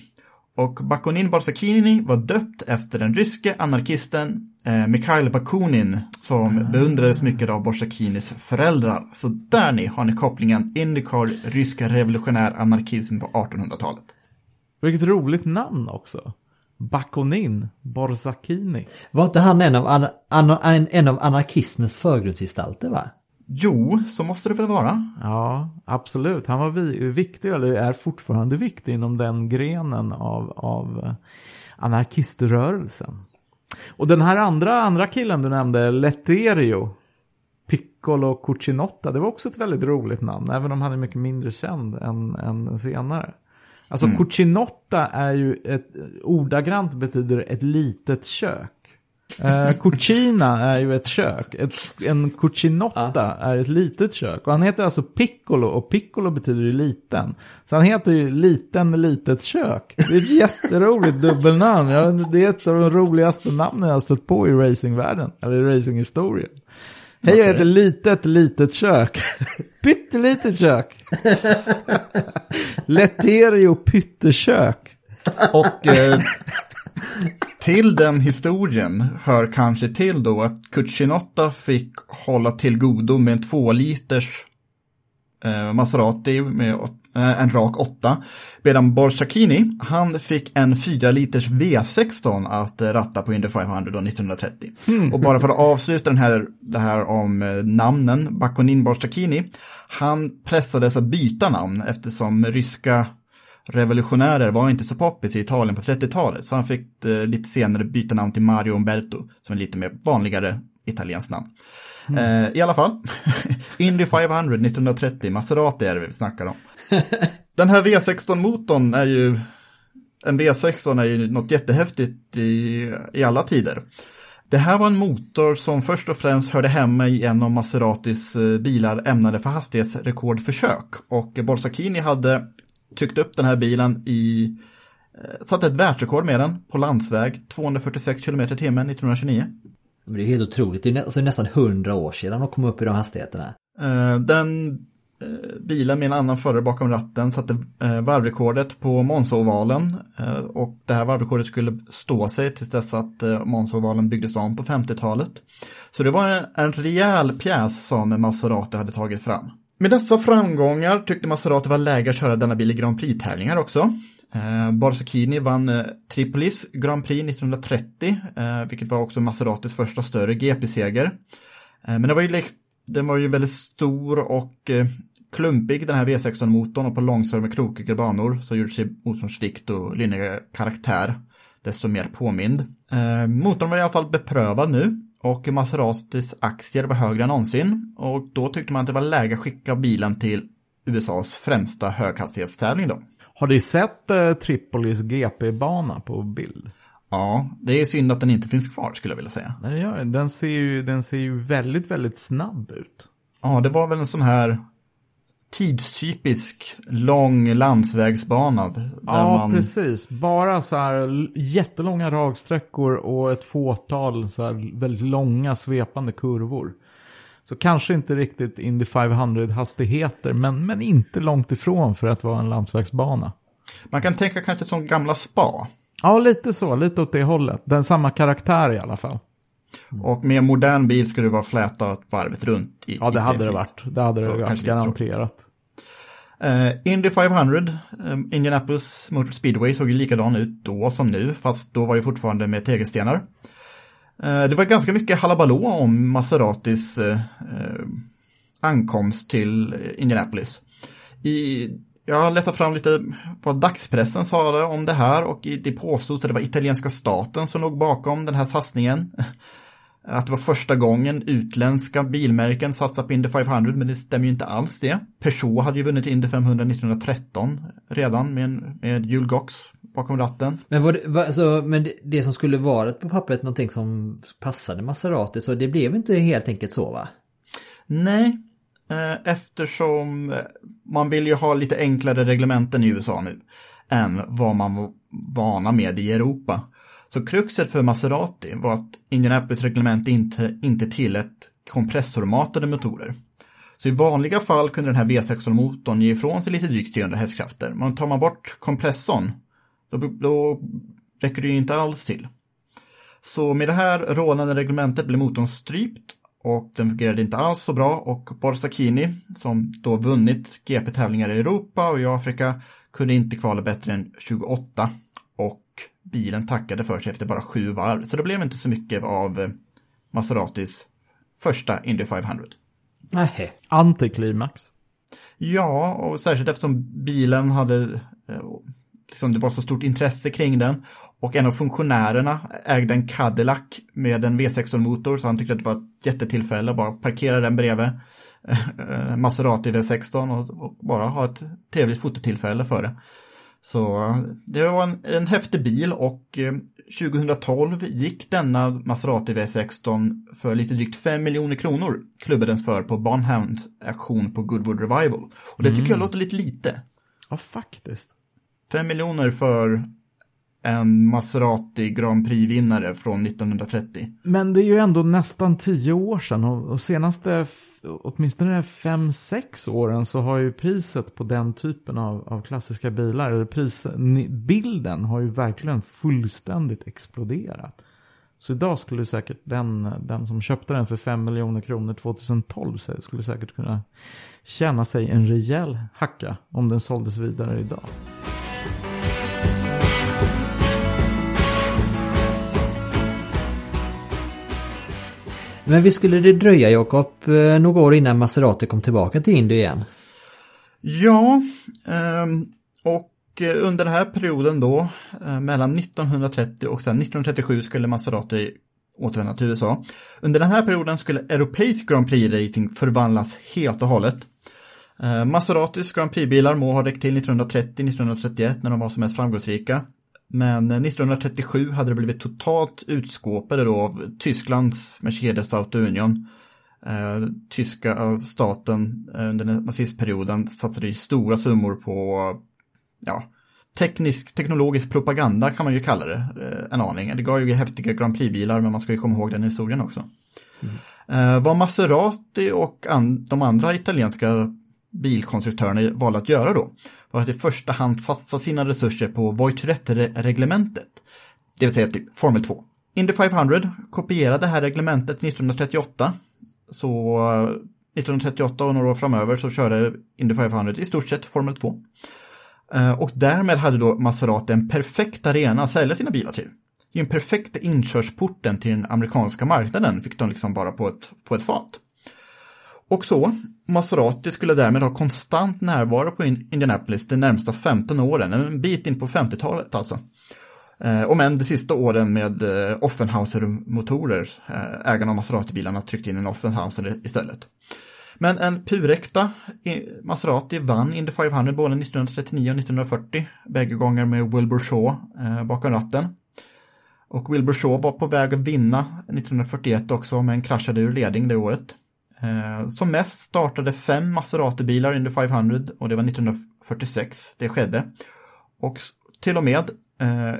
Och Bakonin Borsakini var döpt efter den ryske anarkisten eh, Mikhail Bakunin som beundrades mycket av Borsacchinis föräldrar. Så där ni har ni kopplingen Indycar, ryska revolutionär anarkism på 1800-talet. Vilket roligt namn också. Bakonin Borsacchini. Var inte han en av, ana, ana, en, en av anarkismens förgrundsgestalter va? Jo, så måste det väl vara. Ja, absolut. Han var vi, viktig, eller är fortfarande viktig inom den grenen av, av eh, anarkiströrelsen. Och den här andra, andra killen du nämnde, Letterio, Piccolo Cucinotta, det var också ett väldigt roligt namn, även om han är mycket mindre känd än, än senare. Alltså Cucinotta är ju ett, ordagrant betyder ett litet kök. Eh, cucina är ju ett kök. Ett, en cucinotta är ett litet kök. Och han heter alltså Piccolo och Piccolo betyder ju liten. Så han heter ju liten litet kök. Det är ett jätteroligt dubbelnamn. Ja, det är ett av de roligaste namnen jag har stött på i racingvärlden. Eller i racinghistorien. Hej, jag heter litet litet kök. Pyttelitet kök. Letterio pyttekök. Och eh, till den historien hör kanske till då att Cucinotta fick hålla till godo med en två liters eh, Maserati med eh, en rak 8. Medan Borchacchini, han fick en 4 liters V16 att ratta på Indy 500 då 1930. Och bara för att avsluta den här, det här om eh, namnen, Bakonin Borchacchini, han pressades att byta namn eftersom ryska revolutionärer var inte så poppis i Italien på 30-talet. Så han fick eh, lite senare byta namn till Mario Umberto, som är lite mer vanligare italienskt namn. Eh, I alla fall, Indy 500 1930, Maserati är det vi snackar om. Den här V16-motorn är ju, en V16 är ju något jättehäftigt i, i alla tider. Det här var en motor som först och främst hörde hemma i en av Maseratis eh, bilar ämnade för hastighetsrekordförsök. Och Borsacchini hade tryckt upp den här bilen i, eh, satt ett världsrekord med den på landsväg, 246 km timmen 1929. Men det är helt otroligt, det är nä, alltså nästan 100 år sedan de kom upp i de hastigheterna. Eh, Den eh, bilen med en annan förare bakom ratten satte varvrekordet på Monza-ovalen och det här varvrekordet skulle stå sig tills dess att Monza-ovalen byggdes om på 50-talet. Så det var en, en rejäl pjäs som Maserati hade tagit fram. Med dessa framgångar tyckte Maserati var läge att köra denna bil i Grand Prix-tävlingar också. Eh, Barsakini vann eh, Tripolis Grand Prix 1930, eh, vilket var också Maseratis första större GP-seger. Eh, men den var ju, den var ju väldigt stor och eh, klumpig den här V16-motorn och på långsamma krokiga banor så gjorde sig motorns vikt och lynniga karaktär desto mer påmind. Eh, motorn var i alla fall beprövad nu och Maseratis aktier var högre än någonsin och då tyckte man att det var läge att skicka bilen till USAs främsta höghastighetstävling då. Har du sett eh, Tripolis GP-bana på bild? Ja, det är synd att den inte finns kvar skulle jag vilja säga. Nej, det gör den. Den ser, ju, den ser ju väldigt, väldigt snabb ut. Ja, det var väl en sån här tidstypisk lång landsvägsbana. Där Ja, man... precis. Bara så här jättelånga ragsträckor och ett fåtal så här väldigt långa svepande kurvor. Så kanske inte riktigt Indy 500-hastigheter, men, men inte långt ifrån för att vara en landsvägsbana. Man kan tänka kanske som gamla spa. Ja, lite så. Lite åt det hållet. Den samma karaktär i alla fall. Och med en modern bil skulle det vara fläta varvet runt. I, Ja, det hade det varit. Det hade det varit, garanterat. Eh, Indy 500, eh, Indianapolis Motor Speedway såg ju likadan ut då som nu, fast då var det fortfarande med tegelstenar. Eh, det var ganska mycket halabalå om Maseratis eh, ankomst till Indianapolis. I, jag har letat fram lite vad dagspressen sa om det här och det påstods att det var italienska staten som låg bakom den här satsningen. Att det var första gången utländska bilmärken satsade på Indy 500, men det stämmer ju inte alls det. Peugeot hade ju vunnit Indy 500 1913 redan med, en, med Jules Gox bakom ratten. Men, var det, var, alltså, men det, det som skulle varit på pappret någonting som passade Maserati så det blev inte helt enkelt så va? Nej, eh, eftersom eh, man vill ju ha lite enklare reglementen i USA nu än vad man var vana med i Europa. Så kruxet för Maserati var att Indianapolis reglement inte, inte tillät kompressormatade motorer. Så i vanliga fall kunde den här V16-motorn ge ifrån sig lite drygt 300 hästkrafter, men tar man bort kompressorn, då, då räcker det ju inte alls till. Så med det här rådande reglementet blev motorn strypt och den fungerade inte alls så bra och Borsakini, som då vunnit GP-tävlingar i Europa och i Afrika, kunde inte kvala bättre än 28 och bilen tackade för sig efter bara sju varv. Så det blev inte så mycket av eh, Maseratis första Indy 500. Nej. Antiklimax. Ja, och särskilt eftersom bilen hade, eh, liksom det var så stort intresse kring den. Och en av funktionärerna ägde en Cadillac med en V16-motor, så han tyckte att det var ett jättetillfälle att bara parkera den bredvid eh, Maserati V16 och, och bara ha ett trevligt fototillfälle för det. Så det var en, en häftig bil och eh, 2012 gick denna Maserati V16 för lite drygt 5 miljoner kronor klubbades för på Barnhound auktion på Goodwood Revival. Och det tycker jag låter lite lite. Ja, faktiskt. 5 miljoner för en Maserati Grand Prix-vinnare från 1930. Men det är ju ändå nästan tio år sedan och, och senaste åtminstone fem, sex åren så har ju priset på den typen av, av klassiska bilar, eller pris, bilden har ju verkligen fullständigt exploderat. Så idag skulle säkert den, den som köpte den för 5 miljoner kronor 2012 skulle säkert kunna tjäna sig en rejäl hacka om den såldes vidare idag. Men visst skulle det dröja Jakob eh, några år innan Maserati kom tillbaka till Indy igen? Ja, ehm, och eh, under den här perioden då, eh, mellan 1930 och 1937 skulle Maserati återvända till USA. Under den här perioden skulle europeisk Grand Prix-racing förvandlas helt och hållet. Maseratis Grand Prix-bilar må ha räckt till 1930-1931 när de var som mest framgångsrika. Men eh, 1937 hade det blivit totalt utskåpade då av Tysklands Mercedes Auto Union. Eh, tyska eh, staten eh, under nazistperioden satsade ju stora summor på ja, teknisk, teknologisk propaganda kan man ju kalla det eh, en aning. Det gav ju häftiga Grand Prix-bilar men man ska ju komma ihåg den historien också. Eh, vad Maserati och an, de andra italienska bilkonstruktörerna valde att göra då var att i första hand satsa sina resurser på Voiturette-reglementet, det vill säga typ Formel 2. Indy 500 kopierade det här reglementet 1938, så 1938 och några år framöver så körde Indy 500 i stort sett Formel 2. Eh, och därmed hade då Maserati en perfekt arena att sälja sina bilar till. I den perfekta inkörsporten till den amerikanska marknaden fick de liksom bara på ett, på ett fat. Och så, Maserati skulle därmed ha konstant närvaro på Indianapolis de närmsta 15 åren, en bit in på 50-talet alltså. Eh, om än de sista åren med eh, Offenhauser-motorer, eh, ägarna av Maserati-bilarna tryckte in en Offenhauser istället. Men en puräkta Maserati vann Indy 500 både 1939 och 1940, bägge gånger med Wilbur Shaw bakom ratten. Och Wilbur Shaw var på väg att vinna 1941 också, men kraschade ur ledning det året. Eh, som mest startade fem Maserati-bilar Indy 500 och det var 1946 det skedde. Och till och med eh,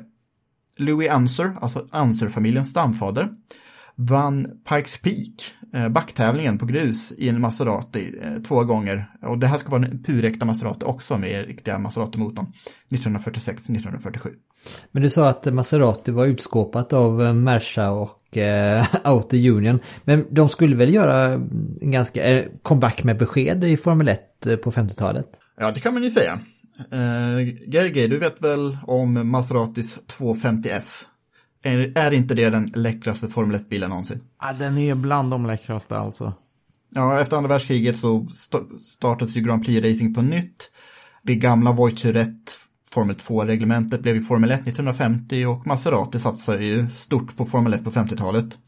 Louis Anser, alltså Anser-familjens stamfader, vann Pikes Peak, backtävlingen på grus i en Maserati eh, två gånger. Och det här ska vara en puräkta Maserati också med riktiga Maserati-motorn 1946-1947. Men du sa att Maserati var utskåpat av eh, Merca och eh, Auto Union. Men de skulle väl göra en ganska eh, comeback med besked i Formel 1 eh, på 50-talet? Ja, det kan man ju säga. Uh, Gerge, du vet väl om Maseratis 250F? Är, är inte det den läckraste Formel 1-bilen någonsin? Ah, den är bland de läckraste alltså. Ja, efter andra världskriget så st- startades ju Grand Prix-racing på nytt. Det gamla Voiturette Formel 2-reglementet blev ju Formel 1 1950 och Maserati satsade ju stort på Formel 1 på 50-talet.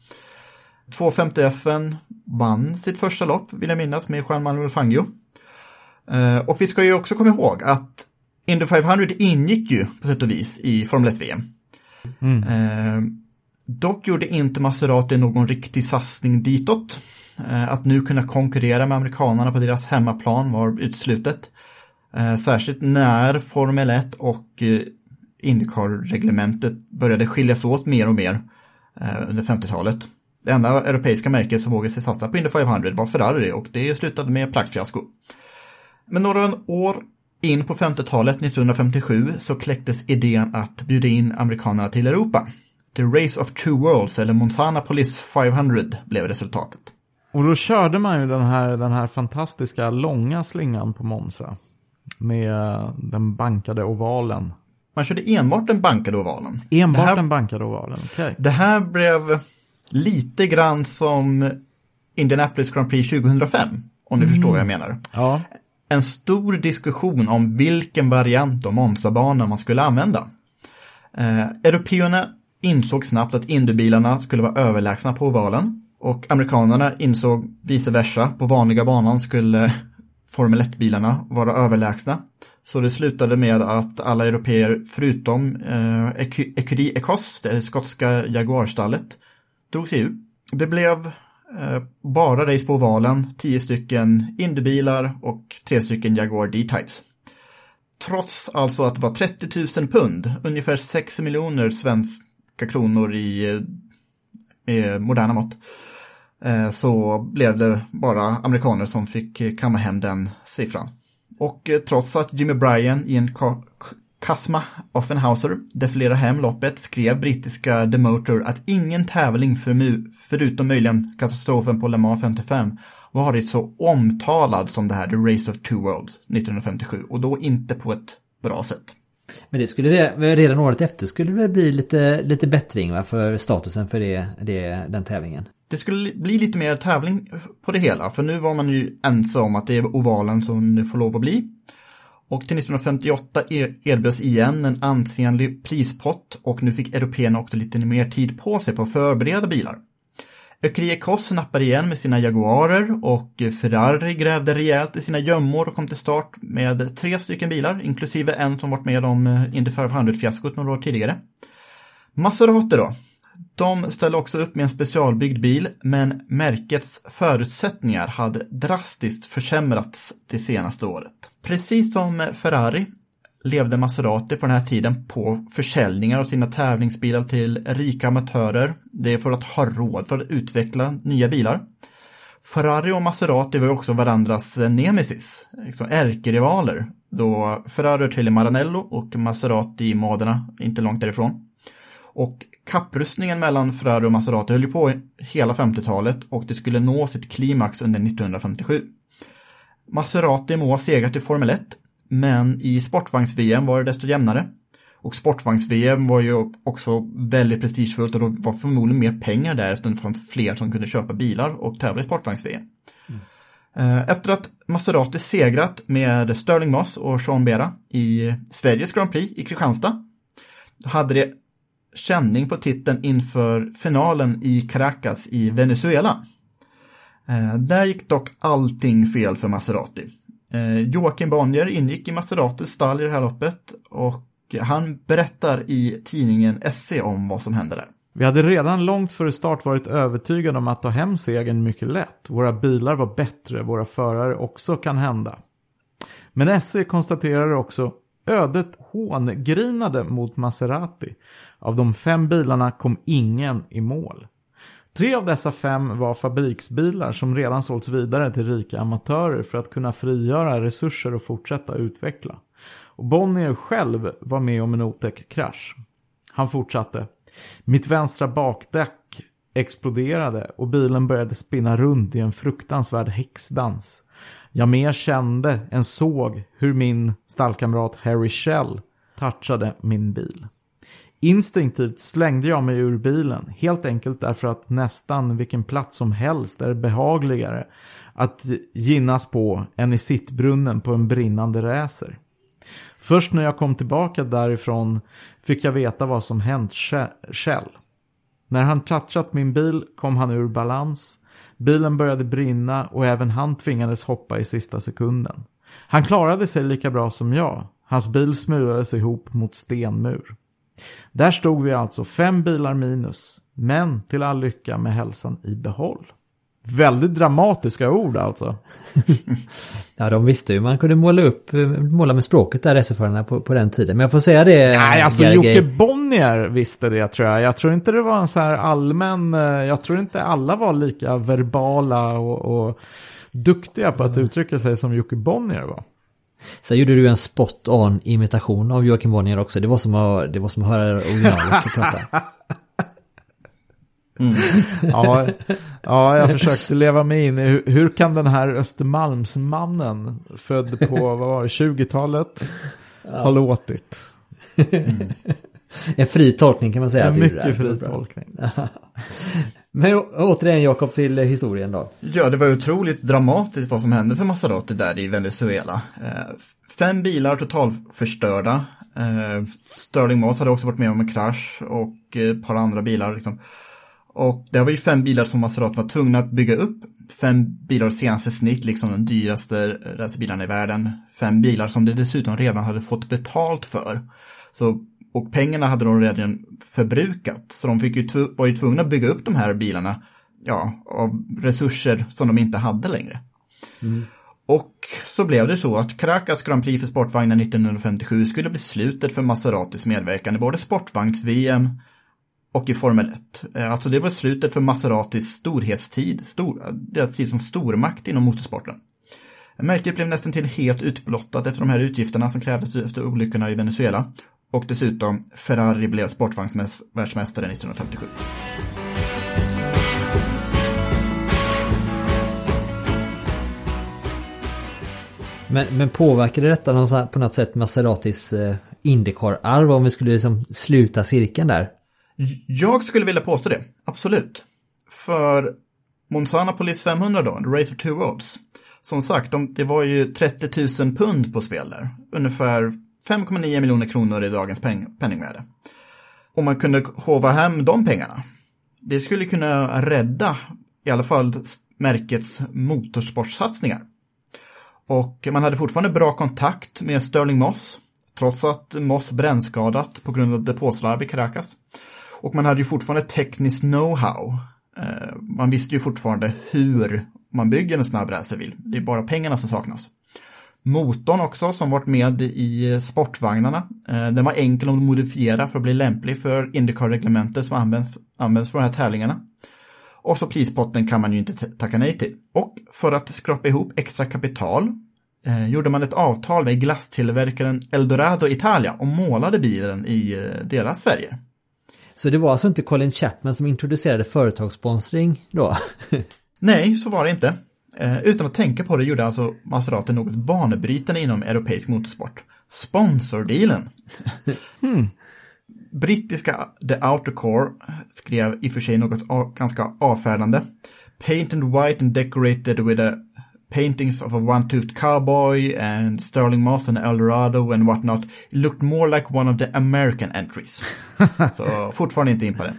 250F vann sitt första lopp, vill jag minnas, med Juan Manuel Fangio. Eh, och vi ska ju också komma ihåg att Indy 500 ingick ju på sätt och vis i Formel 1-VM. Mm. Eh, dock gjorde inte Maserati någon riktig satsning ditåt. Eh, att nu kunna konkurrera med amerikanerna på deras hemmaplan var utslutet. Eh, särskilt när Formel 1 och eh, Indycar-reglementet började skiljas åt mer och mer eh, under 50-talet. Det enda europeiska märket som vågade sig satsa på Indy 500 var Ferrari och det slutade med praktfiasko. Men några år in på 50-talet, 1957, så kläcktes idén att bjuda in amerikanerna till Europa. The Race of Two Worlds, eller Montanapolis 500, blev resultatet. Och då körde man ju den här, den här fantastiska långa slingan på Monza. Med den bankade ovalen. Man körde enbart den bankade ovalen. Enbart här, den bankade ovalen, okej. Det här blev lite grann som Indianapolis Grand Prix 2005, om du förstår vad jag menar. Ja, en stor diskussion om vilken variant av Monza-banan man skulle använda. Eh, Européerna insåg snabbt att Indubilarna skulle vara överlägsna på ovalen och amerikanerna insåg vice versa. På vanliga banan skulle Formel 1-bilarna vara överlägsna. Så det slutade med att alla europeer förutom eh, Ecurie Ecos, det skotska Jaguarstallet, drog sig ur. Det blev Eh, bara race på ovalen, 10 stycken Indybilar och 3 stycken Jaguar D-Types. Trots alltså att det var 30 000 pund, ungefär 6 miljoner svenska kronor i eh, i moderna mått, eh, så blev det bara amerikaner som fick kamma hem den siffran. Och trots att Jimmy Bryan i en Kasma Offenhauser defilerade hem loppet skrev brittiska The Motor att ingen tävling för, förutom möjligen katastrofen på Le Mans 55 varit så omtalad som det här The Race of Two Worlds 1957 och då inte på ett bra sätt. Men det skulle det, redan året efter skulle det bli lite, lite bättring va, för statusen för det, det, den tävlingen. Det skulle bli lite mer tävling på det hela, för nu var man ju ense om att det är ovalen som det får lov att bli. Och till 1958 erbjöds igen en ansenlig prispott och nu fick européerna också lite mer tid på sig på att förbereda bilar. Ökerie Koss nappade igen med sina Jaguarer och Ferrari grävde rejält i sina gömmor och kom till start med tre stycken bilar, inklusive en som varit med om eh, Indy 500-fiaskot några år tidigare. Maserati då? De ställde också upp med en specialbyggd bil, men märkets förutsättningar hade drastiskt försämrats det senaste året. Precis som Ferrari levde Maserati på den här tiden på försäljningar av sina tävlingsbilar till rika amatörer. Det är för att ha råd för att utveckla nya bilar. Ferrari och Maserati var ju också varandras nemesis, liksom ärkerivaler, då Ferrari till Maranello och Maserati i Modena, inte långt därifrån. Och kapprustningen mellan Ferrari och Maserati höll ju på hela 50-talet och det skulle nå sitt klimax under 1957. Maserati må ha segrat i Formel 1, men i sportvagns-VM var det desto jämnare. Och sportvagns-VM var ju också väldigt prestigefullt och det var förmodligen mer pengar där eftersom det fanns fler som kunde köpa bilar och tävla i sportvagns-VM. Mm. Eh, efter att Maserati segrat med Sterling Moss och Sean Bera i Sveriges Grand Prix i Kristianstad hade det känning på titeln inför finalen i Caracas i Venezuela. Eh, där gick dock allting fel för Maserati. Eh, Joakim Bonnier ingick i Maseratis stall i det här loppet och han berättar i tidningen SC om vad som hände där. Vi hade redan långt före start varit övertygade om att ta hem segern mycket lätt. Våra bilar var bättre, våra förare också kan hända. Men SC konstaterar också ödet hångrinade mot Maserati. Av de fem bilarna kom ingen i mål. Tre av dessa fem var fabriksbilar som redan sålts vidare till rika amatörer för att kunna frigöra resurser och fortsätta utveckla. Och Bonnier själv var med om en otäck krasch. Han fortsatte. Mitt vänstra bakdäck exploderade och bilen började spinna runt i en fruktansvärd häxdans. Jag mer kände än såg hur min stallkamrat Harry Shell touchade min bil. Instinktivt slängde jag mig ur bilen, helt enkelt därför att nästan vilken plats som helst är behagligare att ginnas på än i sittbrunnen på en brinnande racer. Först när jag kom tillbaka därifrån fick jag veta vad som hänt Shell. När han touchat min bil kom han ur balans. Bilen började brinna och även han tvingades hoppa i sista sekunden. Han klarade sig lika bra som jag. Hans bil smulades ihop mot stenmur. Där stod vi alltså fem bilar minus, men till all lycka med hälsan i behåll. Väldigt dramatiska ord alltså. Ja, de visste ju man kunde måla upp, måla med språket där SFR på, på den tiden. Men jag får säga det. Nej, alltså Gergej. Jocke Bonnier visste det tror jag. Jag tror inte det var en så här allmän, eh, jag tror inte alla var lika verbala och, och duktiga på att uttrycka sig som Jocke Bonnier var. Sen gjorde du en spot on imitation av Joakim Bonnier också. Det var som att, det var som att höra originalet få prata. Ja, ja, jag försökte leva mig in i hur, hur kan den här Östermalmsmannen, född på vad var det, 20-talet, ha låtit? En fri tolkning kan man säga. En mycket fri tolkning. Men återigen Jakob till historien då. Ja, det var otroligt dramatiskt vad som hände för Maserati där i Venezuela. Eh, fem bilar totalförstörda. Eh, Sterling Moss hade också varit med om en krasch och eh, ett par andra bilar. Liksom. Och det var ju fem bilar som Maserati var tvungna att bygga upp. Fem bilar senaste snitt, liksom de dyraste racerbilarna i världen. Fem bilar som de dessutom redan hade fått betalt för. Så, och pengarna hade de redan förbrukat. Så de fick ju var ju tvungna att bygga upp de här bilarna ja, av resurser som de inte hade längre. Och så blev det så att Caracas Grand Prix för sportvagnar 1957 skulle bli slutet för Maseratis medverkan i både sportvagns-VM och i Formel 1. Eh, alltså det var slutet för Maseratis storhetstid, stor, deras tid som stormakt inom motorsporten. Märket blev nästan till helt utblottat efter de här utgifterna som krävdes efter olyckorna i Venezuela. Och dessutom, Ferrari blev sportvagnsvärldsmästare 1957. Men, men påverkade detta någon, på något sätt Maseratis eh, Indycar-arv om vi skulle liksom sluta cirkeln där? Jag skulle vilja påstå det, absolut. För Monsana Police 500 då, Race of Two Worlds. Som sagt, de, det var ju 30 000 pund på spel där. Ungefär 5,9 miljoner kronor i dagens peng, penningvärde. Om man kunde hova hem de pengarna. Det skulle kunna rädda i alla fall märkets motorsportsatsningar. Och man hade fortfarande bra kontakt med Sterling Moss, trots att Moss brännskadat på grund av depåslarv i Caracas. Och man hade ju fortfarande teknisk know-how. Eh, man visste ju fortfarande hur man bygger en snabb racerbil. Det är bara pengarna som saknas. Motorn också, som varit med i sportvagnarna, eh, den var enkel att modifiera för att bli lämplig för Indycar-reglementet som används, används för de här tävlingarna. Och så prispotten kan man ju inte tacka nej till. Och för att skrapa ihop extra kapital eh, gjorde man ett avtal med glasstillverkaren Eldorado Italia och målade bilen i eh, deras Sverige. Så det var alltså inte Colin Chapman som introducerade företagssponsring då? Nej, så var det inte. Eh, utan att tänka på det gjorde alltså Maserati något banbrytande inom europeisk motorsport. Sponsordealen. Brittiska The Outer Core skrev i och för sig något ganska avfärdande. Painted white and decorated with a paintings of a one-toothed cowboy and Sterling Moss and Eldorado and whatnot. It looked more like one of the American entries. Så fortfarande inte in på det.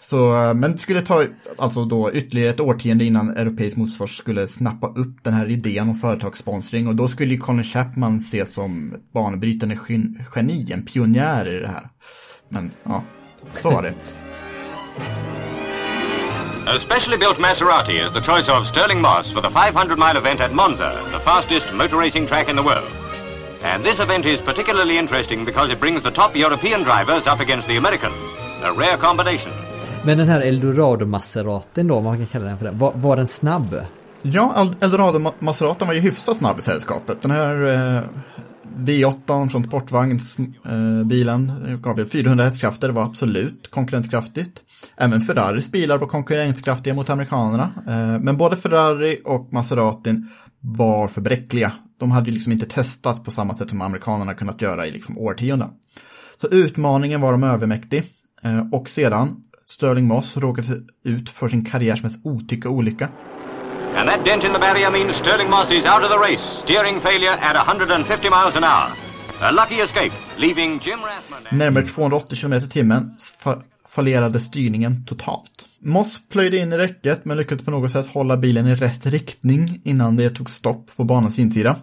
Så, eh, men det skulle ta alltså då ytterligare ett årtionde innan europeisk motorsport skulle snappa upp den här idén om företagssponsring och då skulle ju Colin Chapman ses som ett banbrytande gen- geni, en pionjär i det här. Men ja, så var det. A specially built Maserati is the choice of Sterling Moss for the 500 mile event at Monza, the fastest motor racing track in the world. And this event is particularly interesting because it brings the top European drivers up against the Americans. A rare combination. Men den här Eldorado-Maseratin då, om man kan kalla den för det, var, var den snabb? Ja, El- Eldorado Ma- Maseratin var ju hyfsat snabb i sällskapet. Den här eh, V8 från sportvagnsbilen eh, bilen gav väl 400 hästkrafter, det var absolut konkurrenskraftigt. Även Ferraris bilar var konkurrenskraftiga mot amerikanerna. Eh, men både Ferrari och Maseratin var för bräckliga. De hade liksom inte testat på samma sätt som amerikanerna kunnat göra i liksom årtionden. Så utmaningen var de övermäktig. Eh, och sedan, Sterling Moss råkade ut för sin karriärs mest otycka olycka. And that dent in the barrier means Sterling Moss is out of the race, steering failure at 150 miles an hour. A lucky escape, leaving Jim Rathman. Närmare 280 km i timmen fallerade styrningen totalt. Moss plöjde in i räcket men lyckades på något sätt hålla bilen i rätt riktning innan det tog stopp på banans insida.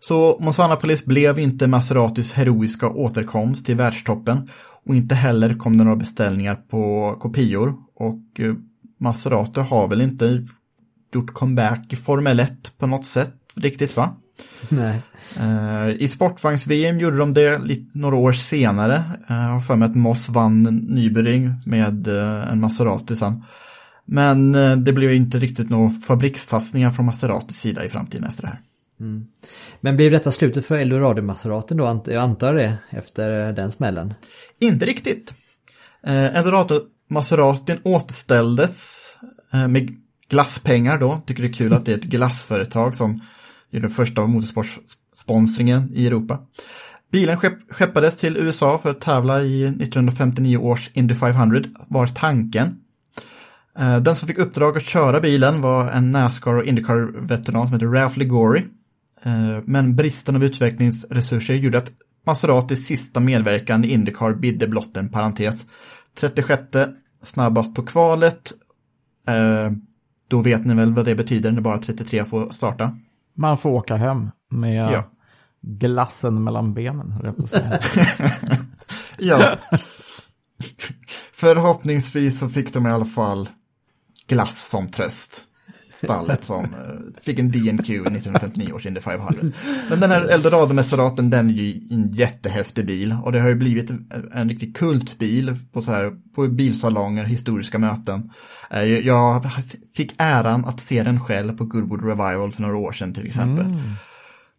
Så Monsanapolis blev inte Maseratis heroiska återkomst till världstoppen och inte heller kom det några beställningar på kopior och eh, Maserati har väl inte gjort comeback i Formel 1 på något sätt riktigt va? Nej. Eh, I sportvagns-VM gjorde de det lite, några år senare. Eh, Jag har för mig att Moss vann Nybering med eh, en Maserati sen. Men det blev inte riktigt några fabrikssatsningar från Maseratis sida i framtiden efter det här. Men blev detta slutet för Eldorado-Maseraten då? Jag antar det efter den smällen. Inte riktigt. Eldorado Maseratin återställdes med glasspengar då. Tycker det är kul att det är ett glassföretag som är den första motorsportsponsringen i Europa. Bilen skepp, skeppades till USA för att tävla i 1959 års Indy 500 var tanken. Eh, den som fick uppdrag att köra bilen var en Nascar och Indycar-veteran som hette Ralph Ligori. Eh, men bristen av utvecklingsresurser gjorde att Maseratis sista medverkan i Indycar bidde blott en parentes. 36 snabbast på kvalet. Eh, då vet ni väl vad det betyder när bara 33 får starta. Man får åka hem med Ja. glassen mellan benen, jag på. Ja. Förhoppningsvis så fick de i alla fall glass som tröst. Stallet som eh, fick en DNQ i 1959 års Indy 500. Men den här Eldorado-Messeraten den är ju en jättehäftig bil och det har ju blivit en, riktig kultbil på, så här, på bilsalonger, historiska möten. Eh, Jag fick äran att se den själv på Goodwood Revival för några år sedan till exempel.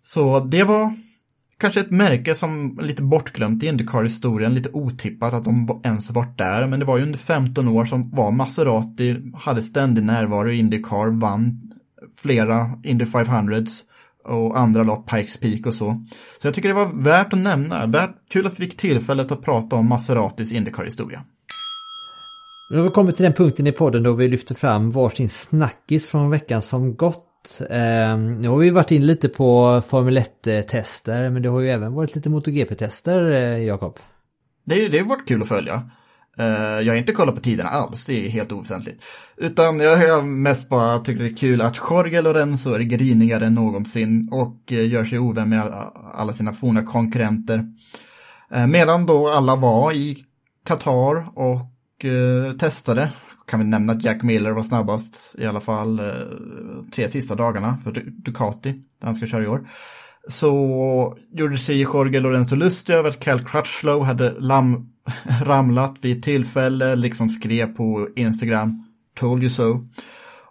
Så det var kanske ett märke som är lite bortglömt i Indycar-historien, lite otippat att de ens varit där, men det var ju under 15 år som var Maserati, hade ständig närvaro i Indycar, vann flera Indy 500s och andra lopp, Pikes Peak och så. Så jag tycker det var värt att nämna, värt, kul att vi fick tillfället att prata om Maseratis Indycar-historia. Nu har vi kommit till den punkten i podden då vi lyfter fram varsin snackis från veckan som gått. Eh, nu har vi varit in lite på Formel 1-tester men det har ju även varit lite MotoGP-tester, eh, Jakob. Det, det har varit kul att följa. Eh, jag har inte kollat på tiderna alls, det är helt oväsentligt. Utan jag har mest bara tycker det är kul att Jorge Lorenzo är grinigare än någonsin och eh, gör sig ovän med alla- alla sina forna konkurrenter. Eh, medan då alla var i Qatar och eh, testade, kan vi nämna att Jack Miller var snabbast i alla fall eh, tre sista dagarna för Ducati, där han ska köra i år så gjorde sig Jorge Lorenzo lustig över att Cal Crutchlow hade lam, ramlat vid ett tillfälle, liksom skrev på Instagram, told you so.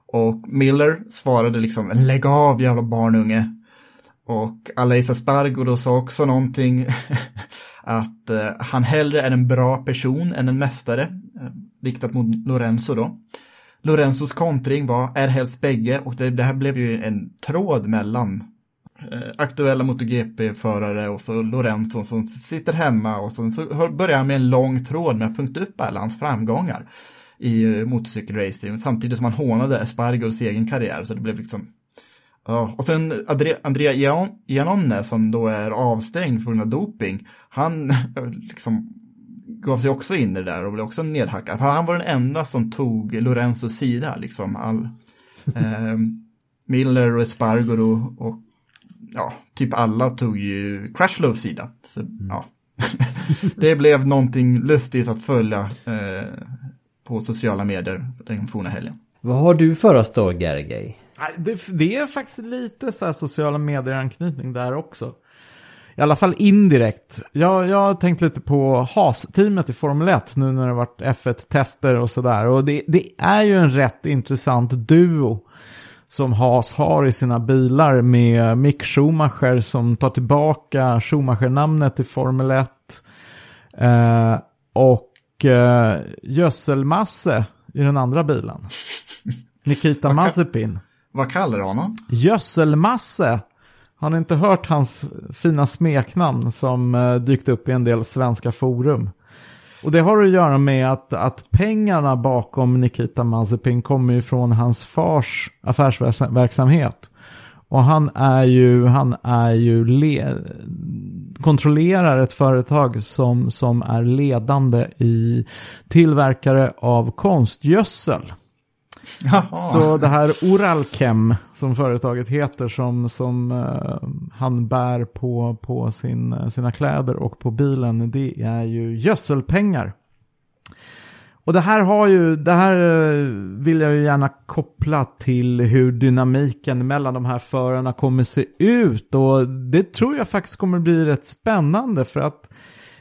Och Miller svarade liksom, lägg av jävla barnunge. Och Aleix Spargo då sa också någonting att eh, han hellre är en bra person än en mästare, riktat mot Lorenzo då. Lorenzos kontring var är helst bägge och det, det här blev ju en tråd mellan eh, aktuella MotoGP-förare och så Lorenzo som sitter hemma och sen så börjar han med en lång tråd med att punkta upp alla hans framgångar i eh, motorcykelracing samtidigt som han hånade Espargos egen karriär så det blev liksom Ja, och sen Andre- Andrea Iannone som då är avstängd på grund av doping, han liksom gav sig också in i det där och blev också nedhackad. För han var den enda som tog Lorenzos sida, liksom. All, eh, Miller och Espargaro och ja, typ alla tog ju Crashlows sida. Så, ja. det blev någonting lustigt att följa eh, på sociala medier den forna helgen. Vad har du för oss då, Gergej? Det, det är faktiskt lite så här sociala medier-anknytning där också. I alla fall indirekt. Jag, jag har tänkt lite på Haas-teamet i Formel 1 nu när det varit F1-tester och sådär. Och det, det är ju en rätt intressant duo som Haas har i sina bilar med Mick Schumacher som tar tillbaka Schumacher-namnet i Formel 1. Eh, och eh, Gödselmasse i den andra bilen. Nikita Mazepin. Vad kallar du honom? Gödselmasse. Har ni inte hört hans fina smeknamn som eh, dykt upp i en del svenska forum? Och det har att göra med att, att pengarna bakom Nikita Mazepin kommer ju från hans fars affärsverksamhet. Och han är ju, han är ju le, kontrollerar ett företag som, som är ledande i tillverkare av konstgödsel. Jaha. Så det här Oralchem som företaget heter som, som uh, han bär på, på sin, sina kläder och på bilen det är ju gödselpengar. Och det här har ju, det här eh, vill jag ju gärna koppla till hur dynamiken mellan de här förarna kommer se ut och det tror jag faktiskt kommer bli rätt spännande för att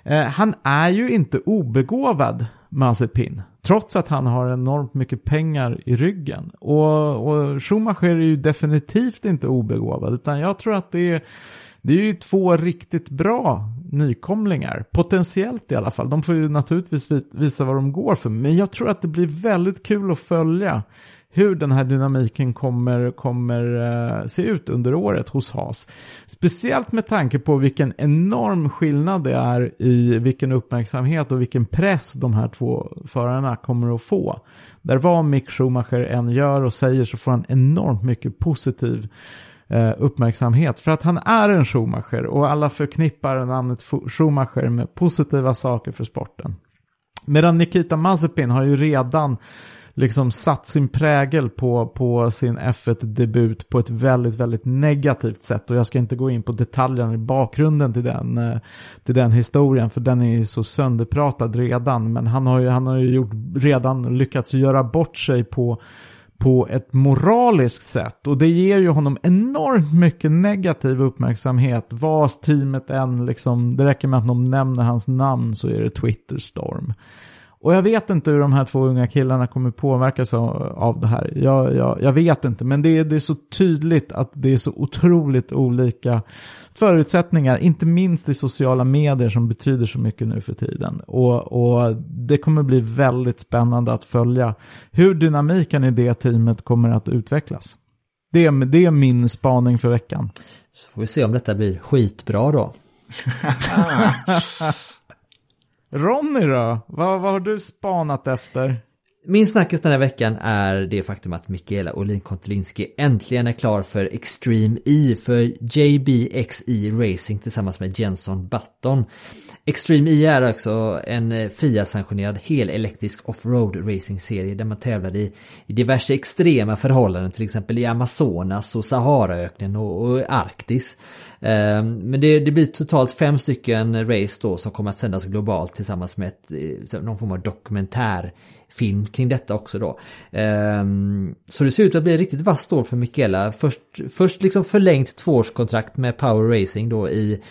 eh, han är ju inte obegåvad, Mazepin. Trots att han har enormt mycket pengar i ryggen. Och, och Schumacher är ju definitivt inte obegåvad utan jag tror att det är det är ju två riktigt bra nykomlingar. Potentiellt i alla fall. De får ju naturligtvis visa vad de går för. Men jag tror att det blir väldigt kul att följa hur den här dynamiken kommer, kommer eh, se ut under året hos Haas. Speciellt med tanke på vilken enorm skillnad det är i vilken uppmärksamhet och vilken press de här två förarna kommer att få. Där vad Mick Schumacher än gör och säger så får han enormt mycket positiv eh, uppmärksamhet. För att han är en Schumacher och alla förknippar namnet Schumacher med positiva saker för sporten. Medan Nikita Mazepin har ju redan liksom satt sin prägel på, på sin F1-debut på ett väldigt, väldigt negativt sätt. Och jag ska inte gå in på detaljerna i bakgrunden till den, eh, till den historien, för den är ju så sönderpratad redan. Men han har ju, han har ju gjort, redan lyckats göra bort sig på på ett moraliskt sätt. Och det ger ju honom enormt mycket negativ uppmärksamhet. Vad teamet än liksom, det räcker med att någon nämner hans namn så är det Twitterstorm. Och jag vet inte hur de här två unga killarna kommer påverkas av, av det här. Jag, jag, jag vet inte, men det är, det är så tydligt att det är så otroligt olika förutsättningar, inte minst i sociala medier som betyder så mycket nu för tiden. Och, och det kommer bli väldigt spännande att följa hur dynamiken i det teamet kommer att utvecklas. Det är, det är min spaning för veckan. Så får vi se om detta blir skitbra då. Ronny då? Vad, vad har du spanat efter? Min snackis den här veckan är det faktum att Mikaela Olin Kontolinski äntligen är klar för Extreme E för JBXE Racing tillsammans med Jenson Button. Extreme E är också en eh, FIA-sanktionerad helelektrisk offroad racing-serie där man tävlar i, i diverse extrema förhållanden, till exempel i Amazonas och Saharaöknen och, och Arktis. Ehm, men det, det blir totalt fem stycken race då som kommer att sändas globalt tillsammans med ett, eh, någon form av dokumentär film kring detta också då. Ehm, så det ser ut att bli ett riktigt vasst år för Michaela. Först, först liksom förlängt tvåårskontrakt med Power Racing då i,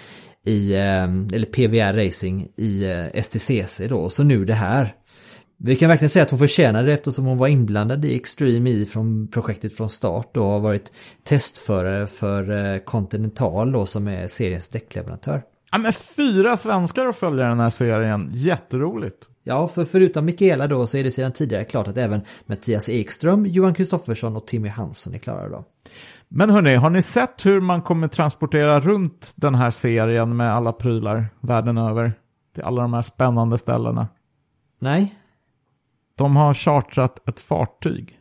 i ehm, eller PVR Racing i eh, STCC då, och så nu det här. Vi kan verkligen säga att hon förtjänar det eftersom hon var inblandad i Extreme E från projektet från start och har varit testförare för eh, Continental då som är seriens däckleverantör. Ja, men fyra svenskar att följa den här serien. Jätteroligt. Ja, för förutom Mikaela då så är det sedan tidigare klart att även Mattias Ekström, Johan Kristoffersson och Timmy Hansson är klara då. Men hörni, har ni sett hur man kommer transportera runt den här serien med alla prylar världen över? Till alla de här spännande ställena. Nej? De har chartrat ett fartyg.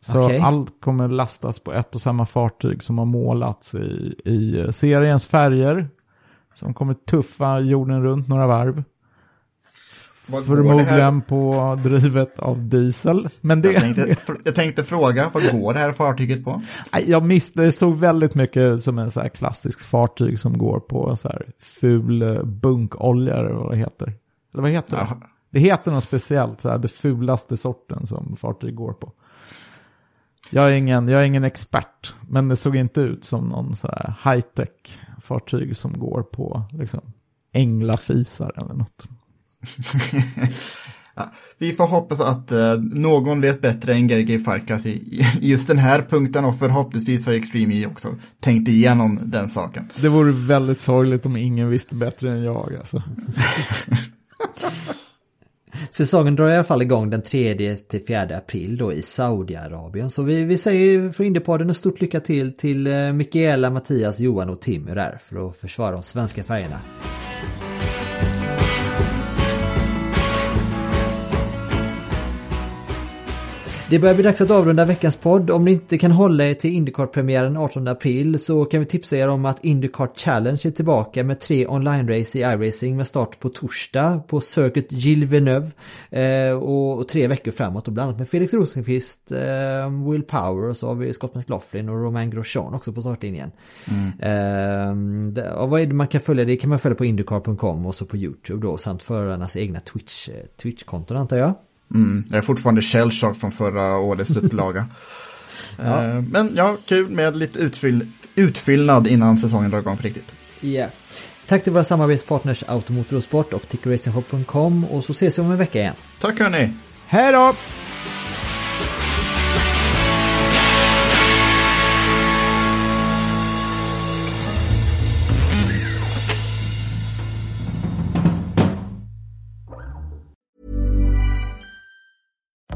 Så Okej. allt kommer lastas på ett och samma fartyg som har målats i, i seriens färger. Som kommer tuffa jorden runt några varv. Vad Förmodligen på drivet av diesel. Men det... Jag tänkte, jag tänkte fråga, vad går det här fartyget på? Jag missade, det såg väldigt mycket som en så här klassisk fartyg som går på så här ful eh, bunkolja eller vad det heter. Eller vad heter det? Ja. Det heter något speciellt, så här, det fulaste sorten som fartyg går på. Jag är, ingen, jag är ingen expert, men det såg inte ut som någon så här high-tech fartyg som går på liksom, änglafisar eller något. Vi får hoppas att eh, någon vet bättre än Gergely Farkas i, i just den här punkten och förhoppningsvis har Extreme E också tänkt igenom den saken. Det vore väldigt sorgligt om ingen visste bättre än jag. Alltså. Säsongen drar i alla fall igång den 3 till 4 april då i Saudiarabien. Så vi, vi säger för Indiepodden ett stort lycka till till eh, Mikaela, Mattias, Johan och Timmy där för att försvara de svenska färgerna. Det börjar bli dags att avrunda veckans podd. Om ni inte kan hålla er till Indycar-premiären 18 april så kan vi tipsa er om att Indycar Challenge är tillbaka med tre online-race i iRacing med start på torsdag på Circuit Gilles Villeneuve eh, och, och, tre veckor framåt och bland annat med Felix Rosenqvist, eh, Will Power och så har vi Scott McLaughlin och Romain Grosjean också på startlinjen. Mm. Eh, och vad är det man kan följa? Det kan man följa på Indycar.com och så på YouTube då samt förarnas egna Twitch, Twitch-konton antar jag. Mm, jag är fortfarande shellshock från förra årets upplaga. ja. Eh, men ja, kul med lite utfyll utfyllnad innan säsongen drar igång på riktigt. Yeah. Tack till våra samarbetspartners Automotorsport och TickerRacingShop.com och så ses vi om en vecka igen. Tack hörni! Hej då!